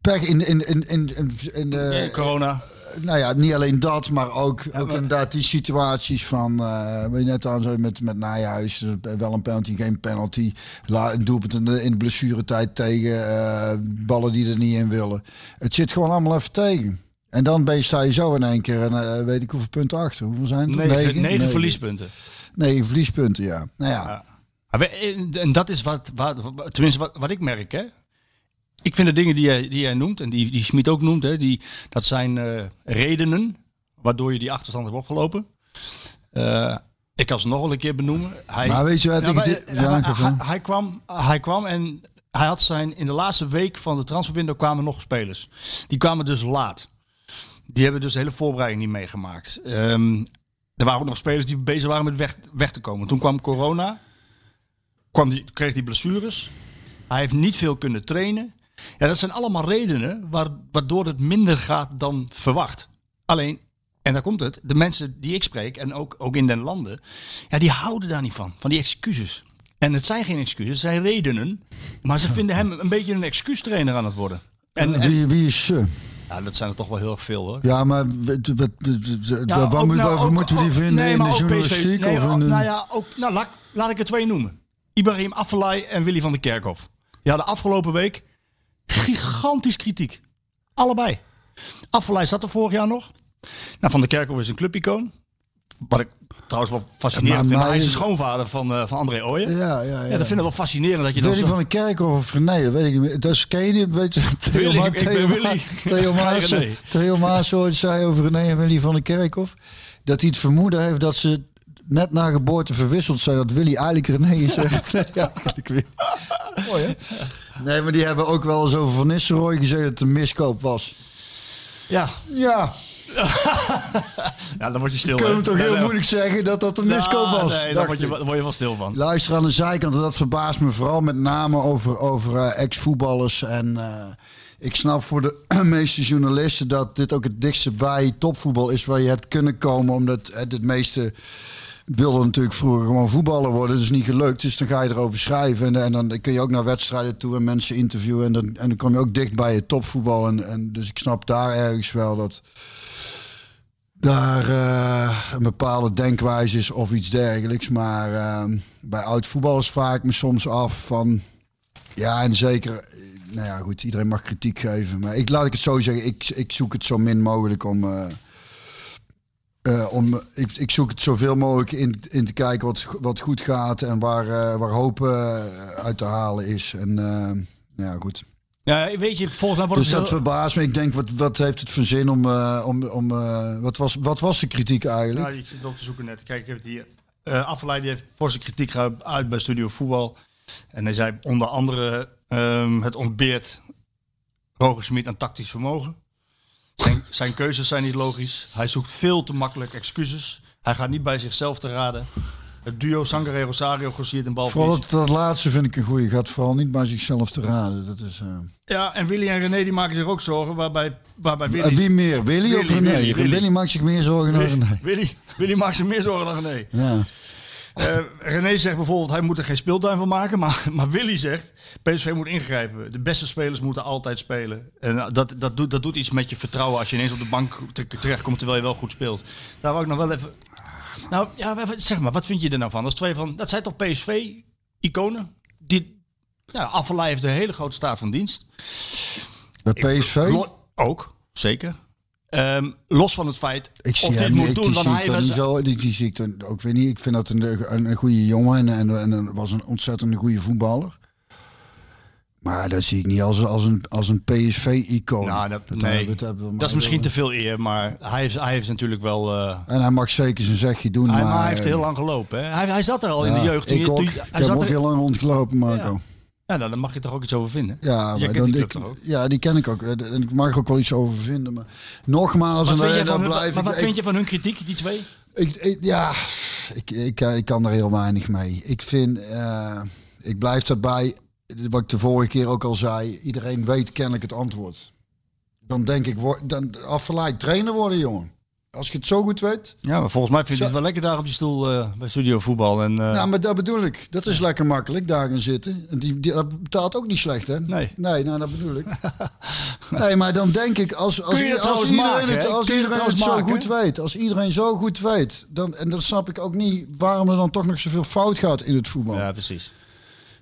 Pech in, in, in, in, in, in de, corona. nou ja, niet alleen dat, maar ook, ook inderdaad die situaties van, eh wat je net aan zei met, met Nijhuis, eh, wel een penalty, geen penalty, La, een doelpunt in de, in de blessuretijd tegen, eh, ballen die er niet in willen. Het zit gewoon allemaal even tegen. En dan ben je, sta je zo in één keer, en, eh, weet ik hoeveel punten achter. Hoeveel zijn het? Negen, negen, verliespunten. Negen verliespunten, ja. Nou ja, Maar we- En dat is wat, wat tenminste wat, wat ik merk. Hè. Ik vind de dingen die jij, die jij noemt en die, die Smit ook noemt, hè, die, dat zijn eh, redenen waardoor je die achterstand hebt opgelopen. Eh, ik kan ze nog wel een keer benoemen. Hij, Maar weet je wat Ja, ik maar, dit- eh, ja, hij, hij kwam, hij kwam en hij had zijn in de laatste week van de transferwindow kwamen nog spelers. Die kwamen dus laat. Die hebben dus de hele voorbereiding niet meegemaakt. Ehm, er waren ook nog spelers die bezig waren met weg, weg te komen. Toen kwam corona. Kwam die, kreeg hij blessures. Hij heeft niet veel kunnen trainen. Ja, dat zijn allemaal redenen waar, waardoor het minder gaat dan verwacht. Alleen, en daar komt het, de mensen die ik spreek, en ook, ook in den landen, ja, die houden daar niet van, van die excuses. En het zijn geen excuses, het zijn redenen. Maar ze vinden hem een beetje een excuustrainer aan het worden. En, en wie, wie is ze? Ja, dat zijn er toch wel heel erg veel hoor. Ja, maar wat, wat, wat, Ja, waar ook- moet- nou, ook- moeten we die vinden nee, in de journalistiek? nee, of in de... nou ja, ook, nou, laat, laat ik er twee noemen. Ibrahim Afellay en Willy van der Kerkhof. Die hadden afgelopen week gigantisch kritiek. Allebei. Afellay zat er vorig jaar nog. Nou, van der Kerkhof is een clubicoon. Wat ik trouwens wel fascinerend maar-. Maar hij is de schoonvader van, eh, van André Ooyen. Ja, Ja, ja, ja. dat vind ik wel fascinerend dat je dan Willy zo... van den Kerkhof of René, dat weet ik niet. Dat is, ken je die? Weet je, Theo, Ma- Ma- Maas? Theo Maas ooit zei over René en Willy van den Kerkhof. Dat hij het vermoeden heeft dat ze net na geboorte verwisseld zijn. Dat Willy eigenlijk René is. ja, eigenlijk weer. Mooi hè? Nee, maar die hebben ook wel eens over Van Nistelrooy gezegd dat het een miskoop was. Ja. Ja, ja, dan word je stil. kunnen we toch heel moeilijk zeggen dat dat een miskoop Nou, was. Nee, daar word, je, word je wel stil van. Luister aan de zijkant, en dat verbaast me vooral met name over, over eh, ex-voetballers. En eh, ik snap voor de meeste journalisten dat dit ook het dichtste bij topvoetbal is waar je hebt kunnen komen. Omdat eh, het meeste wilden natuurlijk vroeger gewoon voetballer worden. Dat is niet gelukt, dus dan ga je erover schrijven. En, en dan kun je ook naar wedstrijden toe en mensen interviewen. En dan, en dan kom je ook dicht bij het topvoetbal. En, en dus ik snap daar ergens wel dat daar eh, een bepaalde denkwijze is of iets dergelijks. Maar eh, bij oud voetballers vraag ik me soms af van... Ja, en zeker... nou ja, goed, iedereen mag kritiek geven. Maar ik laat ik het zo zeggen, ik, ik zoek het zo min mogelijk om. eh, eh, om ik, ik zoek het zoveel mogelijk in, in te kijken wat, wat goed gaat en waar, eh, waar hoop eh, uit te halen is. En eh, nou ja, goed. Ja, weet je, volgens mij wordt Dus het dat heel- verbaast me. Ik denk, wat, wat heeft het voor zin om. eh, om, om eh, wat, was, wat was de kritiek eigenlijk? Nou, ik zit ook te zoeken net. Kijk, ik heb het hier. Eh Afgeleid die heeft voor zijn kritiek geuit bij Studio Voetbal. En hij zei onder andere: ehm, het ontbeert Roger Smit aan tactisch vermogen. Zijn, zijn keuzes zijn niet logisch. Hij zoekt veel te makkelijk excuses. Hij gaat niet bij zichzelf te raden. Het duo Sangare Rosario grossiert een bal. Vooral dat, dat laatste vind ik een goeie. Gaat vooral niet bij zichzelf te raden. Dat is, eh, Ja, en Willy en René die maken zich ook zorgen. Waarbij, waarbij Willy, Eh, Wie meer? Willy, of Willy, René? Willy, Willy, Willy. maakt zich meer zorgen dan Willy, René. Willy, Willy maakt zich meer zorgen dan René. Ja. Eh, René zegt bijvoorbeeld, hij moet er geen speeltuin van maken. Maar, maar Willy zegt, PSV moet ingrijpen. De beste spelers moeten altijd spelen. En dat, dat, doet, dat doet iets met je vertrouwen als je ineens op de bank te- terechtkomt terwijl je wel goed speelt. Daar wou ik nog wel even... Nou, ja, zeg maar, wat vind je er nou van? Dat, is twee van, dat zijn toch PSV-iconen? Die, nou, heeft een hele grote staat van dienst. Bij PSV? Ook, zeker. Ehm, los van het feit Ik zie of hem niet, moet doen, want ik hij dan was... zo. Die, die zie ik dan ook weer niet. Ik vind dat een, een, een goede jongen en, en, en was een ontzettend goede voetballer. Maar dat zie ik niet als, als een, als een PSV-icoon. Nou, dat, Dat nee, is misschien te veel eer, maar hij heeft, hij heeft natuurlijk wel... eh, En hij mag zeker zijn zegje doen. hij, maar, maar hij heeft eh, heel lang gelopen. Hè? Hij, hij zat er al in de jeugd. Ik ook. toen- Ik hij heb zat ook er- heel lang rondgelopen, Marco. Ja. Ja, nou, daar mag je toch ook iets over vinden. Ja, dan, die ik, ja, die ken ik ook. Eh, En ik mag er ook wel iets over vinden. Maar nogmaals, Wat en, vind, eh, je dan van, hun- blijf maar wat ik- vind je van hun kritiek, die twee? Ik, ik- ja, ik, ik, ik kan er heel weinig mee. Ik vind, eh, ik blijf daarbij, wat ik de vorige keer ook al zei, iedereen weet kennelijk het antwoord. Dan denk ik, dan afgeleid trainer worden, jongen. Als je het zo goed weet. Ja, maar volgens mij vind je het wel lekker daar op die stoel eh, bij Studio Voetbal. En, eh, Nou, maar dat bedoel ik. Dat is lekker makkelijk, daar gaan zitten. En die, die, dat betaalt ook niet slecht, hè? Nee. Nee, nou, dat bedoel ik. nee, maar dan denk ik, als, als, je dat als iedereen maken, het, als je iedereen dat het zo goed weet, als iedereen zo goed weet, dan, en dan snap ik ook niet waarom er dan toch nog zoveel fout gaat in het voetbal. ja, precies.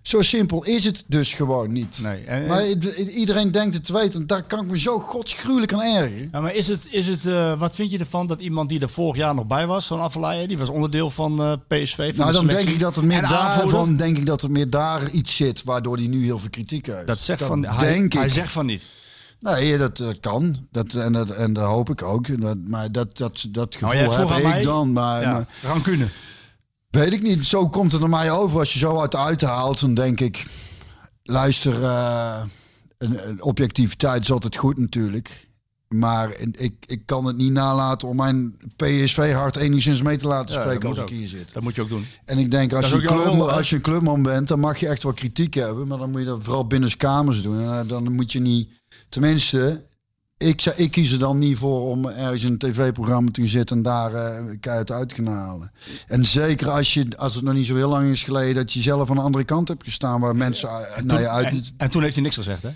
Zo simpel is het dus gewoon niet. Nee. En, Maar iedereen denkt het te weten. En daar kan ik me zo godsgruwelijk aan ergeren. ja, maar is het, is het, eh, wat vind je ervan dat iemand die er vorig jaar nog bij was, van Affelay, die was onderdeel van eh, PSV? Van Nou, de dan denk ik dat er meer daarvan, denk ik dat er meer daar iets zit waardoor hij nu heel veel kritiek heeft. Dat zegt Dat van, denk hij, ik. hij zegt van niet. Nee, dat, dat kan. Dat, en, dat, en dat hoop ik ook. Dat- maar dat, dat, dat gevoel Nou, vroeg heb ik mij- dan. Maar, Ja, maar rancune. Weet ik niet. Zo komt het naar mij over. Als je zo uit uit haalt, dan denk ik... Luister, eh, een, een objectiviteit is altijd goed natuurlijk. Maar ik, ik kan het niet nalaten om mijn PSV-hart enigszins mee te laten Ja, spreken als ik ook. hier zit. Dat moet je ook doen. En ik denk, als je, club, rol, als je een clubman bent, dan mag je echt wel kritiek hebben. Maar dan moet je dat vooral binnen kamers doen. En eh, dan moet je niet... Tenminste, ik, zou- ik kies er dan niet voor om ergens in een tv-programma te gaan zitten en daar keihard uit te halen. En zeker als, je, als het nog niet zo heel lang is geleden dat je zelf aan de andere kant hebt gestaan waar mensen eh, naar je uit... en, en toen heeft hij niks gezegd, hè?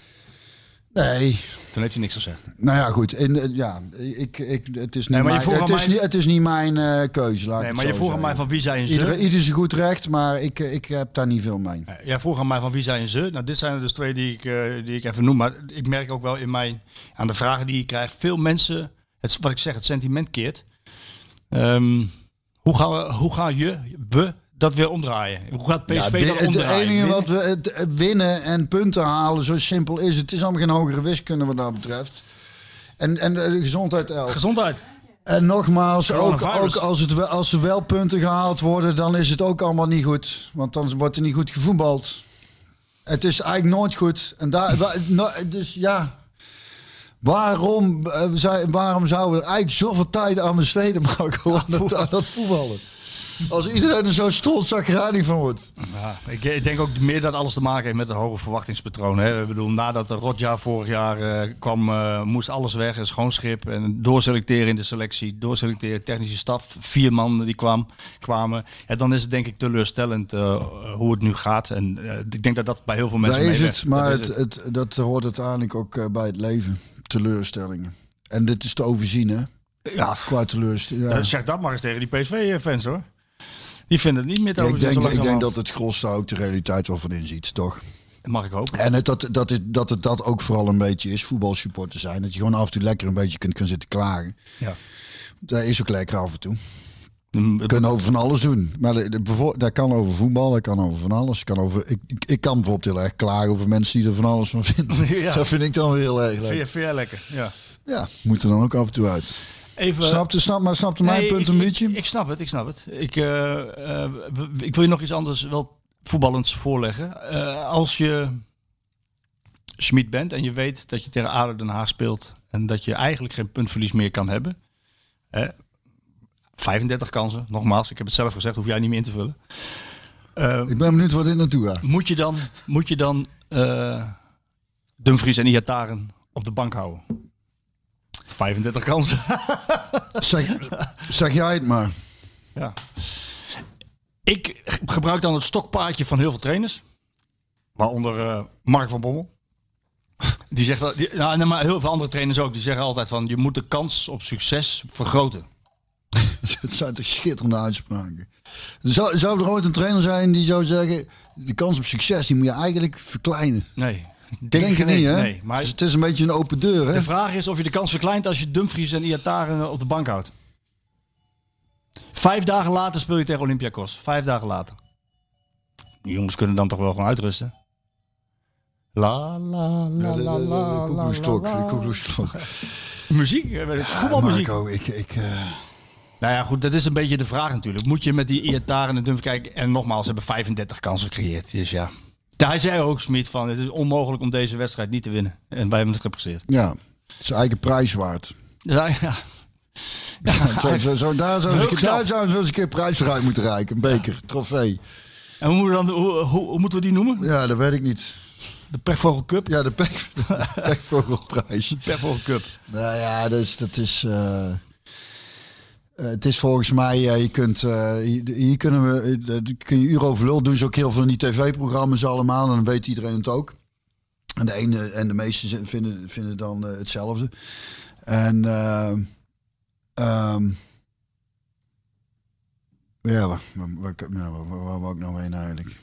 Nee, Toen heeft hij niks gezegd. nou ja, goed. En, eh, ja, ik, ik, het is niet Nee, mijn, het is mij- niet, het is niet mijn eh, keuze, laat Nee, maar je vroeg aan mij van wie zijn ze. Iedereen, ieder zijn goed recht, maar ik, eh, ik heb daar niet veel mee. Eh, Jij vroeg aan mij van wie zijn ze. Nou, dit zijn er dus twee die ik, die ik even noem. Maar ik merk ook wel in mijn, aan de vragen die ik krijg, veel mensen, het, wat ik zeg, het sentiment keert. Ehm, hoe, gaan we, hoe gaan je, we, dat weer omdraaien? Hoe gaat PSV Ja, dat wi- het omdraaien? enige wat we het, winnen en punten halen, zo simpel is het. Het is allemaal geen hogere wiskunde wat dat betreft. En, en de gezondheid elk. Gezondheid. En nogmaals, ook, ook als, het, wel- als er wel punten gehaald worden, dan is het ook allemaal niet goed. Want dan wordt er niet goed gevoetbald. Het is eigenlijk nooit goed. En daar, dus ja, waarom, eh, waarom zouden we eigenlijk zoveel tijd aan besteden, aan dat, aan dat voetballen? Als iedereen er zo strontzagrani van wordt. Ja, ik, ik denk ook meer dat alles te maken heeft met een hoge verwachtingspatroon. Hè. Ik bedoel, nadat de rotjaar vorig jaar eh, kwam, eh, moest alles weg. Een schoon schip. En doorselecteren in de selectie. Doorselecteren technische staf. Vier man die kwam, kwamen. Ja, dan is het denk ik teleurstellend eh, hoe het nu gaat. En ik denk dat dat bij heel veel mensen Daar is het, maar Dat is het, het, dat hoort uiteindelijk ook bij het leven. Teleurstellingen. En dit is te overzien, hè? Ja, Qua teleurstellingen. eh, zeg dat maar eens tegen die PSV-fans hoor. Die vinden het niet meer te ik denk, ik denk dat het gros daar ook de realiteit wel van inziet, toch? Mag ik hopen. En het, dat, dat, het, dat het dat ook vooral een beetje is, voetbalsupporter zijn. Dat je gewoon af en toe lekker een beetje kunt gaan zitten klagen. Ja. Dat is ook lekker af en toe. Mm, We kunnen over van alles doen. Maar de, de, bevo- dat kan over voetbal, dat kan over van alles. Kan over, ik, ik, ik kan bijvoorbeeld heel erg klagen over mensen die er van alles van vinden. Ja. Dat vind ik dan weer heel erg leuk. vind jij lekker? Ja. Ja, moet er dan ook af en toe uit. Even, Snapte, snap, maar snapte mijn punt ik- een beetje? Ik, ik snap het, ik snap het. Ik, eh, eh, ik wil je nog iets anders wel voetballends voorleggen. Eh, als je Schmid bent en je weet dat je tegen ADO Den Haag speelt en dat je eigenlijk geen puntverlies meer kan hebben. Hè, 35 kansen, nogmaals, ik heb het zelf gezegd, hoef jij niet meer in te vullen. Ik ben benieuwd waar dit naartoe gaat. moet je dan, moet je dan Dumfries en Iataren op de bank houden? 35 kansen. Zeg, zeg jij het maar. Ja. Ik gebruik dan het stokpaardje van heel veel trainers. Waaronder eh, Mark van Bommel. Die zegt, die, nou, maar heel veel andere trainers ook. Die zeggen altijd van, je moet de kans op succes vergroten. Het zijn toch schitterende uitspraken. Zou, zou er ooit een trainer zijn die zou zeggen... de kans op succes die moet je eigenlijk verkleinen? Nee, denk, Denk je niet, hè? Nee, maar Dus het is een beetje een open deur, hè? de vraag is of je de kans verkleint als je Dumfries en Iataren op de bank houdt. Vijf dagen later speel je tegen Olympiakos. Vijf dagen later. Die jongens kunnen dan toch wel gewoon uitrusten. La la la la la koekoeksklok. Muziek, eh, het is voetbalmuziek. Marco, ik... ik eh, Nou ja, goed, dat is een beetje de vraag natuurlijk. Moet je met die Iataren en Dumfries kijken? En nogmaals, ze hebben 35 kansen gecreëerd. Dus ja. Hij zei ook, Smit, van het is onmogelijk om deze wedstrijd niet te winnen. En wij hebben het gepresteerd. ja, zijn eigen prijs waard. Dus ja. Zo, zo, zo, daar zou ze eens een keer prijs voor uit moeten reiken. Een beker, trofee. En hoe, moeten we dan, hoe, hoe, hoe moeten we die noemen? Ja, dat weet ik niet. De Pechvogel Cup? Ja, de pek, de pekvogelprijs. Pechvogel Cup. Nou ja, dus dat is. eh, eh, het is volgens mij, eh, je kunt, eh, hier, hier kunnen we, kun je uur over lul doen. Ze ook heel veel in die tv-programma's allemaal. En dan weet iedereen het ook. En de ene en de meeste z- vinden, vinden dan hetzelfde. En ehm, ehm, ja, waar, waar, waar, waar, wou ik nou heen eigenlijk?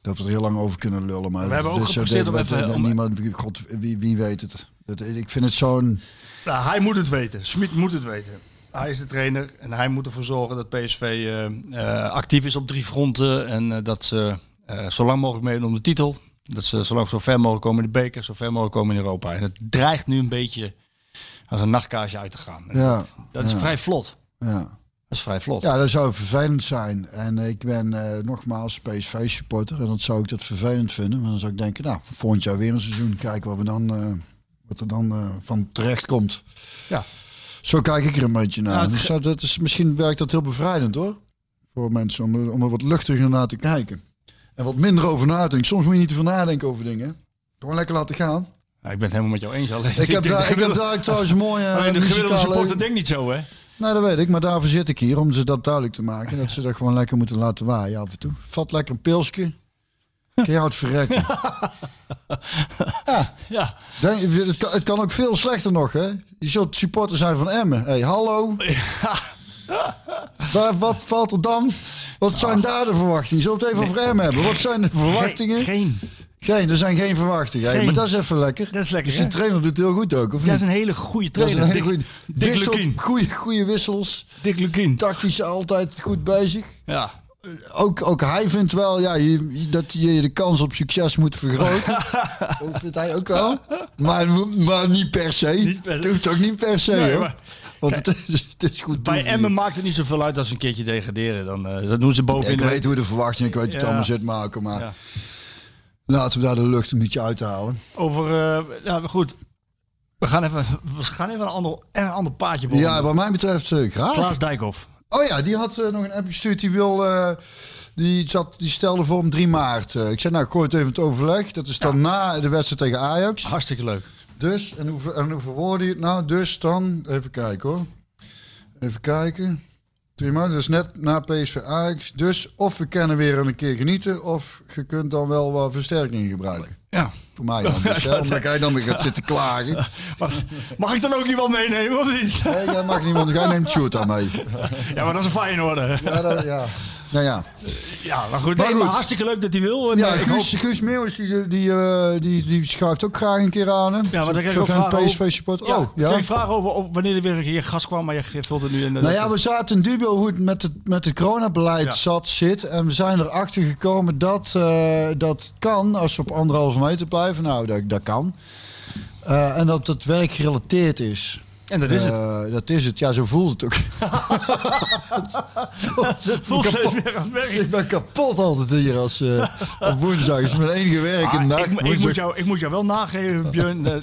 Dat we er heel lang over kunnen lullen. Maar We hebben het ook gepresteerd dat- om- niemand, God, wie, wie weet het? Dat, ik vind het zo'n... Nou, hij moet het weten. Smit moet het weten. Hij is de trainer en hij moet ervoor zorgen dat PSV eh, eh, actief is op drie fronten. En eh, dat ze zo lang mogelijk meedoen om de titel. Dat ze zo lang zo ver mogelijk komen in de beker, zo ver mogelijk komen in Europa. En het dreigt nu een beetje als een nachtkaarsje uit te gaan. En Ja, dat is ja. vrij vlot. ja. Dat is vrij vlot. Ja, dat zou vervelend zijn. En ik ben nogmaals PSV-supporter. En dat zou ik dat vervelend vinden. Maar dan zou ik denken, nou, volgend jaar weer een seizoen. Kijken wat, we dan, wat er dan van terecht komt. Ja. Zo kijk ik er een beetje naar. Ja, het dus dat, is, misschien werkt dat heel bevrijdend hoor. Voor mensen om, er- om er wat luchtiger naar te kijken. En wat minder over na te denken. Soms moet je niet te veel nadenken over dingen. Gewoon lekker laten gaan. Nou, ik ben het helemaal met jou eens. Alleen, Ik heb, daar, ik heb daar trouwens een mooie alleen de gemiddelde muzikale- supporter denkt niet zo, hè? Nou, dat weet ik, maar daarvoor zit ik hier om ze dat duidelijk te maken. Dat ze dat gewoon lekker moeten laten waaien af en toe. Vat lekker een pilsje. Kun je het verrekken. Ja. Denk- het, kan, het kan ook veel slechter nog, hè? Je zult supporter zijn van Emmen. Hé, hey, hallo. Waar, wat valt er dan? Wat zijn daar de verwachtingen? Zullen we het even over Emmen hebben? Wat zijn de verwachtingen? Geen. Geen, er zijn geen verwachtingen. Geen. maar dat is even lekker. Dat is lekker, Dus trainer doet het heel goed ook, of Dat is niet? een hele goede Dat is trainer. een hele Dick, goede Dick wissels. Dick Lukien. Tactisch altijd goed bezig. Ja. Ook, ook hij vindt wel ja, je, dat je de kans op succes moet vergroten. dat vindt hij ook wel. Maar, maar niet per se. Niet per se. Hoeft ook niet per se. Nee, hoor. maar- Want het is, het is goed. Bij. Emmen maakt het niet zoveel uit als ze een keertje degraderen. Dan, eh, dat doen ze Ja, bovenin. ik weet hoe de verwachting, ik weet hoe het Ja. allemaal zit maken. Maar Ja. laten we daar de lucht een beetje uithalen. Over, eh, ja, goed. We gaan even, we gaan even een ander, een ander paadje bewonderen. Ja, wat mij betreft eh, graag. Klaas Dijkhoff. Oh ja, die had eh, nog een app gestuurd. Die wil... eh, die, zat, die stelde voor om 3 maart. Eh, ik zei, nou, ik gooi het even het overleg. Dat is dan na de wedstrijd tegen Ajax. Hartstikke leuk. Dus, en hoe, en hoe verwoord je het nou? Dus dan, even kijken hoor. Even kijken. Drie maanden, dus net na PSV Ajax. Dus of we kunnen weer een keer genieten, of je kunt dan wel wat versterking gebruiken. Ja. Voor mij dan. Dus, hè, omdat jij dan weer gaat zitten klagen. Mag, ik dan ook iemand meenemen of niet? Nee, jij mag niemand. Jij neemt Sjoerd aan mee. Ja, maar dat is een fijn orde. Ja, dat, ja. Nou ja. Ja, maar goed. Maar nee, maar goed. hartstikke leuk dat hij wil. En, Ja, eh, ik Guus, Guus Meeuwis, die, die, eh, die, die schuift ook graag een keer aan. Hè? Ja, maar daar kreeg ik vragen over. PSV-supporter. Ja, oh, ik ja. kreeg vragen over, wanneer er weer een keer gas kwam, maar je vulde nu in. de- Nou ja, we zaten in dubio hoe het met het, met het coronabeleid Ja. zat, zit. En we zijn erachter gekomen dat eh, dat kan als we op anderhalve meter blijven. Nou, dat, dat kan. Eh, en dat het werkgerelateerd is. En dat is het. Eh, dat is het. Ja, zo voelt het ook. Steeds meer werk. ik ben kapot altijd hier als eh, op woensdag. is mijn enige werk. Ah, en ik, ik, moet jou, ik moet jou wel nageven, Björn. eh,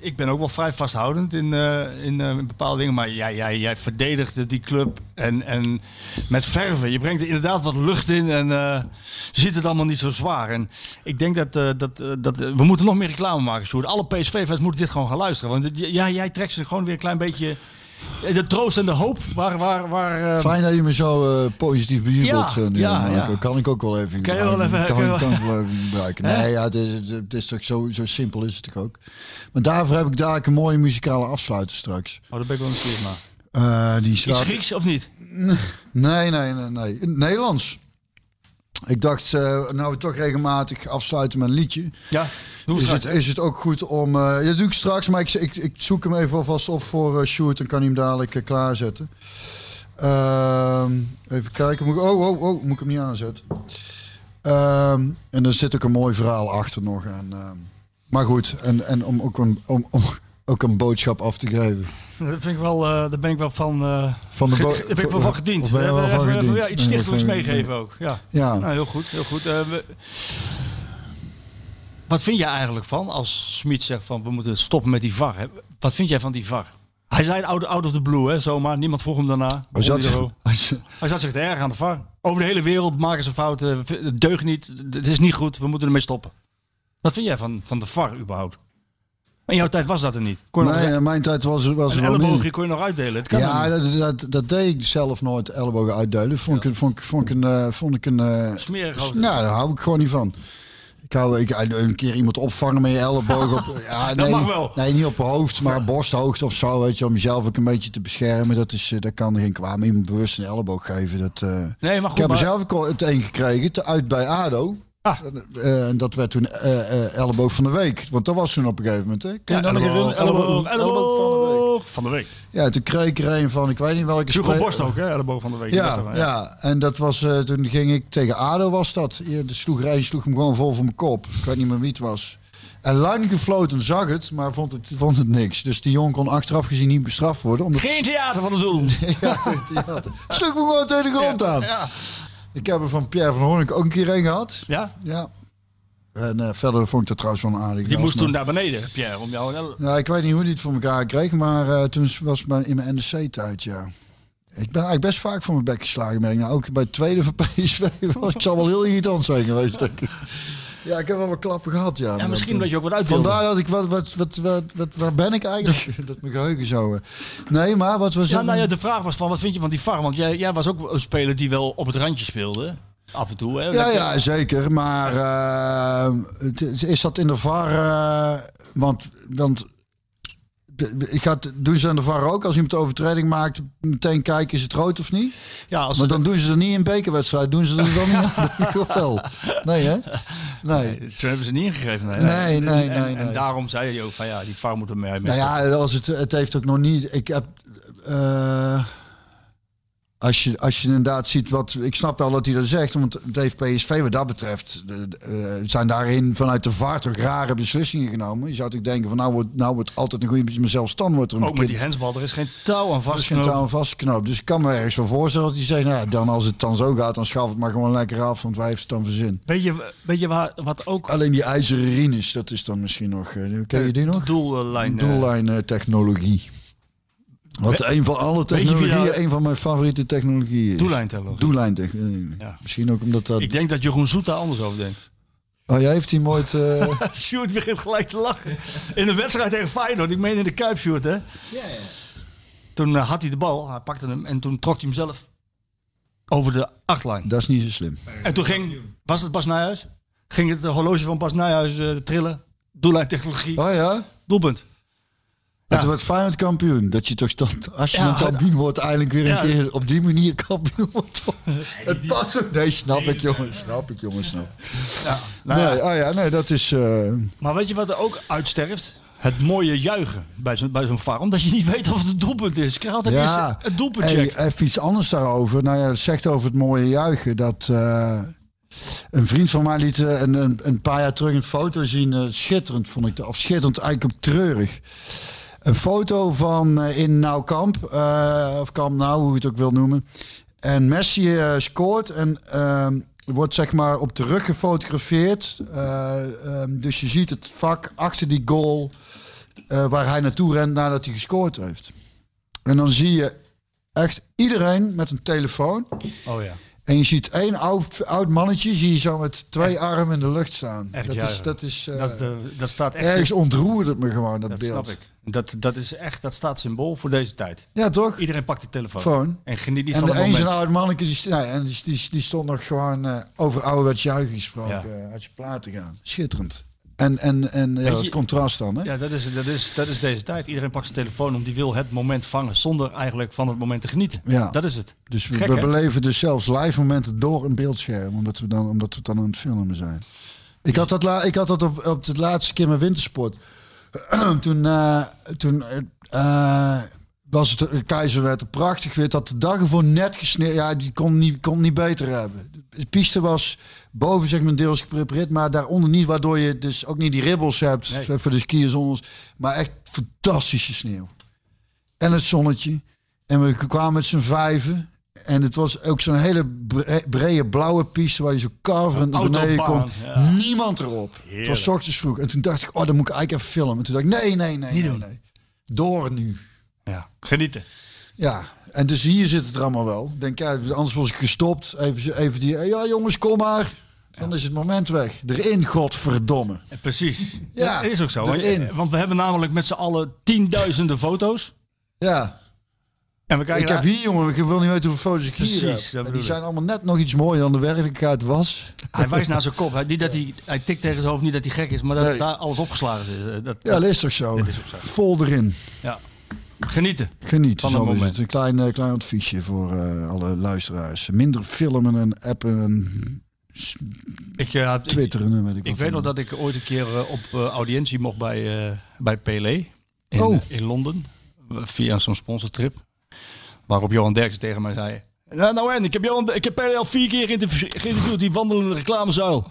ik ben ook wel vrij vasthoudend in, eh, in, in bepaalde dingen. Maar jij, jij, jij verdedigde die club en, en met verven. Je brengt er inderdaad wat lucht in en ziet het allemaal niet zo zwaar. En ik denk dat, dat, dat we moeten nog meer reclame maken. Sjoerd. Alle PSV-fans moeten dit gewoon gaan luisteren. Want ja, jij trekt ze gewoon weer klein beetje... eh, De troost en de hoop waar... waar, waar eh, Fijn dat je me zo eh, positief bejubelt. Ja, eh, nu, ja, ja. Kan ik ook wel even Kan je wel even- Kan, kan je wel- kan ik wel even gebruiken. Nee, ja, het is, het is toch zo, zo simpel is het toch ook. Maar daarvoor heb ik daar een mooie muzikale afsluiter straks. Oh, daar ben ik wel nieuwsgierig naar. Die Is staat... Grieks of niet? Nee, nee, nee, nee. Nederlands. Ik dacht, eh, nou we toch regelmatig afsluiten met een liedje. Ja, doe Is het is het ook goed om... eh dat doe ik straks, maar ik, ik, ik zoek hem even alvast op voor eh Sjoerd. Dan kan hij hem dadelijk klaarzetten. Ehm, even kijken. Moet ik, oh, oh, oh, moet ik hem niet aanzetten. Ehm, en er zit ook een mooi verhaal achter nog. En, ehm, maar goed, en, en om, ook een, om, om ook een boodschap af te geven. Dat vind ik wel, eh, daar ben ik wel van, eh Van de daar ben ik wel van gediend. We wel hebben even- ja, iets stichtelijks meegeven ook. Ja. Ja. Nou, heel goed, heel goed. Eh, we- wat vind jij eigenlijk van als Smit zegt van we moeten stoppen met die VAR? hè? Wat vind jij van die VAR? Hij zei het out, out of the blue, hè, zomaar. Niemand vroeg hem daarna. Hij zat, zat- Hij zat zich te erg aan de VAR. Over de hele wereld maken ze fouten. Het deugt niet. Het is niet goed. We moeten ermee stoppen. Wat vind jij van, van de VAR überhaupt? In jouw tijd was dat er niet. Kon nog- Nee, in mijn tijd was, was een er elleboogje kon je nog uitdelen. Het kan Ja, dat, dat, dat deed ik zelf nooit ellebogen uitdelen. Vond ik, vond ik, vond ik een... eh, vond ik een eh, Smerig nou, daar hou ik gewoon niet van. Ik hou ik, een keer iemand opvangen met je elleboog op. Ja, Dat nee, mag wel. Nee, niet op hoofd, maar borsthoogte of zo. Weet je, om jezelf ook een beetje te beschermen. Dat, is, eh, dat kan geen kwaad. Maar iemand bewust een elleboog geven. Dat, eh, Nee, maar ik goed. heb er maar- zelf ook al het een gekregen. Te uit bij ADO. Ah. Eh, en dat werd toen eh, elleboog van de week. Want dat was toen op een gegeven moment. Hè? Kun je Ja, elleboog, herinneren? elleboog, elleboog van de week. van de week. Ja, toen kreeg ik er een van, ik weet niet welke Hugo Borst ook, hè? Elleboog van de week. Ja, ja, en dat was, toen ging ik tegen ADO was dat. Ja, de sloeg er sloeg hem gewoon vol voor mijn kop. Ik weet niet meer wie het was. En lang gefloten zag het, maar vond het, vond het niks. Dus die jongen kon achteraf gezien niet bestraft worden. Omdat Geen theater van het doel. ja, theater. Sloeg me gewoon tegen de grond aan. Ja. Ik heb er van Pierre van Hoornik ook een keer een gehad. ja? Ja. En eh, verder vond ik dat trouwens een aardig. Die moest toen naar beneden, Pierre, om jou... Ja, ik weet niet hoe hij het voor elkaar kreeg, maar eh, toen was het in mijn NEC-tijd, ja. Ik ben eigenlijk best vaak voor mijn bek geslagen. Ik. Nou, ook bij het tweede van PSV was ik zal wel heel irritant zijn geweest, denk ik. Ja, ik heb wel wat klappen gehad, ja. Ja, misschien dat je ook wat uitdeelde. Vandaar dat ik, wat, wat, wat, wat, wat, waar ben ik eigenlijk? dat mijn geheugen zo... eh. Nee, maar wat was Ja, nou ja, de vraag was van, wat vind je van die VAR? Want jij, jij was ook een speler die wel op het randje speelde. Af en toe, hè? Ja, ja, zeker. Maar het is- is dat in de VAR? eh, want, want de- ik ga, doen ze aan de VAR ook als iemand overtreding maakt, meteen kijken is het rood of niet? Ja, als Maar dan doen ze er niet in bekerwedstrijd, doen ze er dan niet? Of wel? Nee, hè? Nee. Nee, Zo hebben ze niet ingegeven. Nee, Nee, nee, En- nee, En, daarom zei je ook van ja, die VAR moet er mee. mee Nou ja, als het, het heeft ook nog niet. Ik heb. eh, als, je, als je inderdaad ziet wat. Ik snap wel dat hij dat zegt. Want het heeft PSV wat dat betreft. de- de, eh, zijn daarin vanuit de vaart toch rare beslissingen genomen. Je zou toch denken van nou wordt, nou wordt altijd een goede. Maar zelfs dan wordt er een Ook met die hensbal, er is geen touw aan er is geen touw aan. Dus ik kan me ergens wel voorstellen dat hij zegt, nou, ja, dan als het dan zo gaat, dan schaf het maar gewoon lekker af, want wij heeft het dan verzin. Weet je, weet je waar, wat ook Alleen die ijzeren rines, dat is dan misschien nog. eh, ken je die nog? doellijn... eh, Doellijn eh, technologie. Wat een van alle technologieën, nou- een van mijn favoriete technologieën is. Doellijntechnologie. Doellijn technologie. Ja. Misschien ook omdat dat... Ik denk dat Jeroen Zoet daar anders over denkt. Oh, jij heeft die nooit... eh, Sjoerd begint gelijk te lachen. In de wedstrijd tegen Feyenoord, ik meen in de Kuip, Sjoerd, hè? Ja, ja. Toen eh, had hij de bal, hij pakte hem en toen trok hij hem zelf over de achtlijn. dat is niet zo slim. En toen ging, was het Bas Nijhuis? Ging het horloge van Bas Nijhuis eh, trillen? Doellijntechnologie, Oh ja? doelpunt. Het wordt Feyenoord kampioen. Dat je toch stand, als je Ja, een kampioen wordt, eindelijk weer een Ja. keer op die manier kampioen wordt. Het past ook. Nee, snap ik jongen. Snap ik jongen, snap. Nou ja, nee, oh ja, nee, dat is... eh, Maar weet je wat er ook uitsterft? Het mooie juichen bij zo'n bij zo'n VAR. Omdat je niet weet of het een doelpunt is. Ik krijg altijd ja, het doelpunt Hey, even iets anders daarover. Nou ja, dat zegt over het mooie juichen. Dat eh, een vriend van mij liet eh, een, een, een paar jaar terug een foto zien. schitterend vond ik dat. Of schitterend, eigenlijk ook treurig. Een foto van eh, in Nou Kamp. eh, of Kamp Nou, hoe je het ook wil noemen. En Messi eh, scoort en ehm, wordt zeg maar op de rug gefotografeerd. Eh, ehm, dus je ziet het vak achter die goal waar hij naartoe rent nadat hij gescoord heeft. En dan zie je echt iedereen met een telefoon. Oh ja. En je ziet één oud, oud mannetje, zie je zo met twee armen in de lucht staan. Echt dat, is, dat is, eh, Dat, is de, dat staat echt... ergens ontroerde het me gewoon, dat, dat beeld. snap ik. Dat, dat is echt, dat staat symbool voor deze tijd. Ja, toch? Iedereen pakt de telefoon. En geniet niet En van de het een zo'n moment. oud mannetje, die, nee, en die, die, die stond nog gewoon eh, over ouderwets juichen gesproken. Ja. eh, uit je plaat te gaan. Schitterend. En, en, en ja, het contrast dan, hè? Ja, dat is, dat, is, dat is deze tijd. Iedereen pakt zijn telefoon om die wil het moment vangen. Zonder eigenlijk van het moment te genieten. Ja. Dat is het. Dus we, Gek, we hè? beleven dus zelfs live momenten door een beeldscherm, omdat we dan, omdat we dan aan het filmen zijn. Ik had dat, la, ik had dat op, op de laatste keer met wintersport. toen eh, toen eh, was het keizer werd er prachtig weer. Dat de dag ervoor net gesneeuwd. Ja, die kon niet, kon niet beter hebben. De piste was boven zeg maar deels geprepareerd, maar daaronder niet, waardoor je dus ook niet die ribbels hebt Nee. voor de skiers onder. Maar echt fantastische sneeuw. En het zonnetje. En we kwamen met z'n vijven. En het was ook zo'n hele bre- brede blauwe piste waar je zo carverend naar beneden ja. Niemand erop. Het was ochtends vroeg. En toen dacht ik, oh, dan moet ik eigenlijk even filmen. En toen dacht ik, nee, nee, nee, nee, nee. Door nu. Ja. Genieten. Ja, en dus hier zit het er allemaal wel. Denk, ja, anders was ik gestopt. Even, even die, ja jongens, kom maar. Dan is het moment weg. Erin, godverdomme. Eh, Precies. Ja, dat is ook zo. erin. Want we hebben namelijk met z'n allen tienduizenden foto's. Ja, En we kijken ik heb hier, jongen, ik wil niet weten hoeveel foto's ik hier Precies, heb. En bedoel die zijn allemaal net nog iets mooier dan de werkelijkheid was. Hij wijst naar zijn kop. Hij, niet dat hij, hij tikt tegen zijn hoofd, niet dat hij gek is, maar dat Nee. daar alles opgeslagen is. Eh, Dat, Ja, dat is toch zo. Dat is ook zo. Vol erin. ja. Genieten. Geniet. Van het moment. Een klein, eh, klein adviesje voor eh, alle luisteraars. Minder filmen en appen en Ik, eh, ik, twitteren. en weet ik, ik weet nog dat ik ooit een keer op audiëntie mocht bij, bij Pelé in, Oh. in Londen. Via zo'n sponsortrip. Waarop Johan Derksen tegen mij zei... Nou, nou en, ik heb, Johan, ik heb Pelé al vier keer geïnterview- geïnterviewd, die wandelende reclamezuil.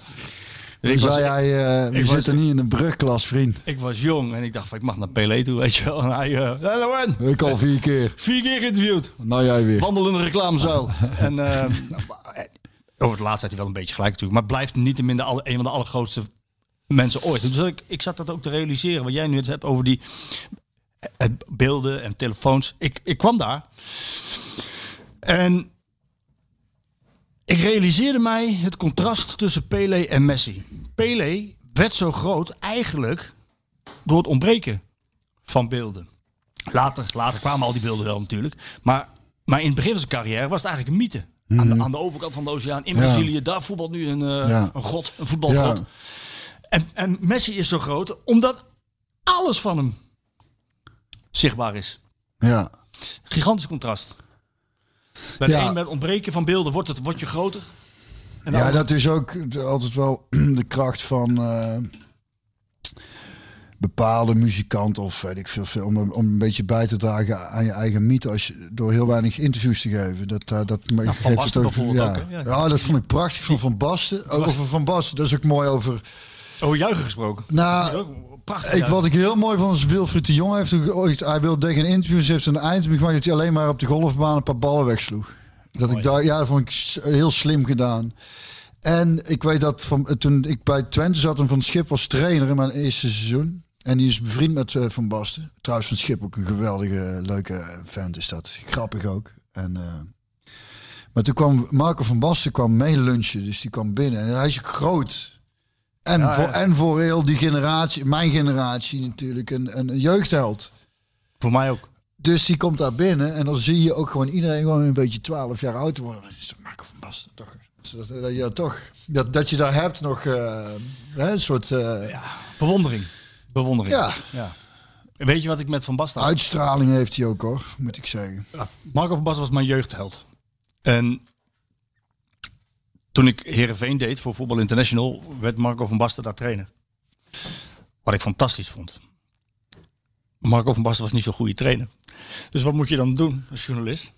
Ik zei hij, eh, we was- zitten niet in een brugklas, vriend. ik was jong en ik dacht van, ik mag naar Pelé toe, weet je wel. En hij, eh, Ik al vier keer. vier keer geïnterviewd. Nou jij weer. Wandelende reclamezuil. en eh, over het laatst had hij wel een beetje gelijk natuurlijk. Maar blijft niet de alle, een van de allergrootste mensen ooit. Dus ik, ik zat dat ook te realiseren. Wat jij nu het hebt over die beelden en telefoons. Ik, ik kwam daar. En ik realiseerde mij het contrast tussen Pelé en Messi. Pelé werd zo groot eigenlijk door het ontbreken van beelden. Later, later kwamen al die beelden wel natuurlijk. Maar, maar in het begin van zijn carrière was het eigenlijk een mythe. Aan, de, aan de overkant van de oceaan, in Mhm. Ja. Brazilië, daar voetbalt nu een, Ja. een god, een voetbalgod. Ja. En, en Messi is zo groot omdat alles van hem zichtbaar is. Ja. Gigantisch contrast. Bij Ja. de een met ontbreken van beelden wordt, het, wordt je groter. En ja, dat is ook de- altijd wel de kracht van eh, bepaalde muzikanten of weet ik veel, veel om, om een beetje bij te dragen aan je eigen mythe als je, door heel weinig interviews te geven. Dat, eh, dat geeft het Nou, Basten bijvoorbeeld ja. ook? Ja. Ja. dat vond ik prachtig van Van Basten. Over Van Basten, dat is ook mooi over. Over juichen gesproken. Nou, prachtig. Ik, wat ik heel mooi vond is Wilfried de Jong heeft ooit, hij wilde tegen interviews heeft een eind gemaakt dat hij alleen maar op de golfbaan een paar ballen wegsloeg. Dat ik daar, ja, dat vond ik heel slim gedaan. En ik weet dat van, toen ik bij Twente zat en Van Schip was trainer in mijn eerste seizoen. En die is bevriend met eh, Van Basten. Trouwens, Van Schip ook een geweldige, leuke vent is dat. Grappig ook. En, eh, maar toen kwam Marco van Basten kwam mee lunchen. Dus die kwam binnen. En hij is groot. En, Ja, voor, ja. en voor heel die generatie, mijn generatie natuurlijk, een, een jeugdheld. Voor mij ook. Dus die komt daar binnen en dan zie je ook gewoon iedereen gewoon een beetje 12 jaar oud worden. Dat is toch Marco van Basten, toch? Dat, dat, ja, toch. Dat, dat je daar hebt nog eh, hè, een soort... eh, Bewondering. Bewondering. Ja. ja. Weet je wat ik met Van Basten had? Uitstraling heeft hij ook hoor, moet ik zeggen. Ja, Marco van Basten was mijn jeugdheld. En toen ik Herenveen deed voor Voetbal International, werd Marco van Basten daar trainer. Wat ik fantastisch vond. Marco van Basten was niet zo'n goede trainer. Dus wat moet je dan doen als journalist?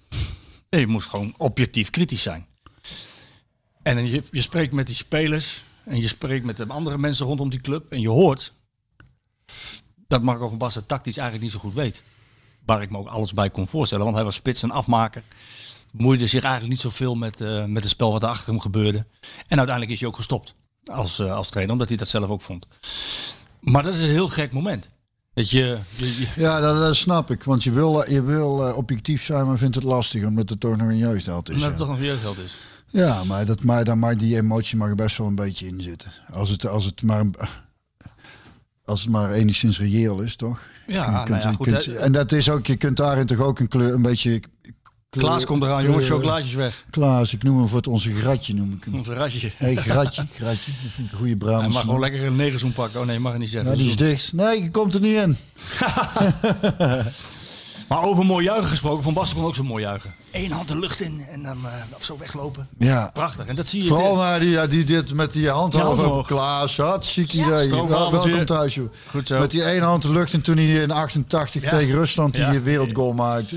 Je moet gewoon objectief kritisch zijn. En je, je spreekt met die spelers en je spreekt met de andere mensen rondom die club en je hoort dat Marco van Basten tactisch eigenlijk niet zo goed weet. Waar ik me ook alles bij kon voorstellen, want hij was spits en afmaker. Moeide zich eigenlijk niet zoveel met, eh, met het spel wat er achter hem gebeurde. En uiteindelijk is hij ook gestopt als, eh, als trainer, omdat hij dat zelf ook vond. Maar dat is een heel gek moment. Dat je, je, je- Ja, dat, dat snap ik. Want je wil, je wil eh, objectief zijn, maar vindt het lastig omdat het toch nog een jeugdheld is. omdat ja. het toch nog jeugdheld is. Ja, maar, dat, maar daar mag die emotie mag er best wel een beetje in zitten. Als het, als het, maar, als het maar enigszins reëel is, toch? Ja, nou ja, goed, kunt- en dat is ook, je kunt daarin toch ook een kleur, een beetje... Klaas komt eraan, jongens, chocolaatjes weg. Klaas, ik noem hem voor het onze gratje, noem ik hem. Ons rasje. Hé, hey, gratje, gratje. Dat vind ik een goede Hij Brabants. mag gewoon lekker een negerzoen pakken. Oh nee, mag hij niet zeggen. Ja, die is dicht. Nee, je komt er niet in. Maar over mooi juichen gesproken, Van Basten kon ook zo mooi juichen. Eén hand de lucht in en dan eh, of zo weglopen. Ja. Prachtig. En dat zie je. Vooral naar die, ja, die dit met die hand over. Klaas, hartstikke idee. stroomwafels Wel- Welkom thuis, joh. Goed zo. Met die ene hand de lucht en toen hij in 88 Ja. tegen Rusland die Ja. wereldgoal maakte.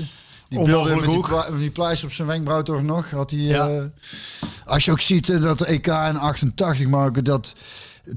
Die beelden met die, hoek. pla- met die pleister op zijn wenkbrauw toch nog. Had hij, Ja. eh, als je ook ziet eh, dat de EK in 88 maken, dat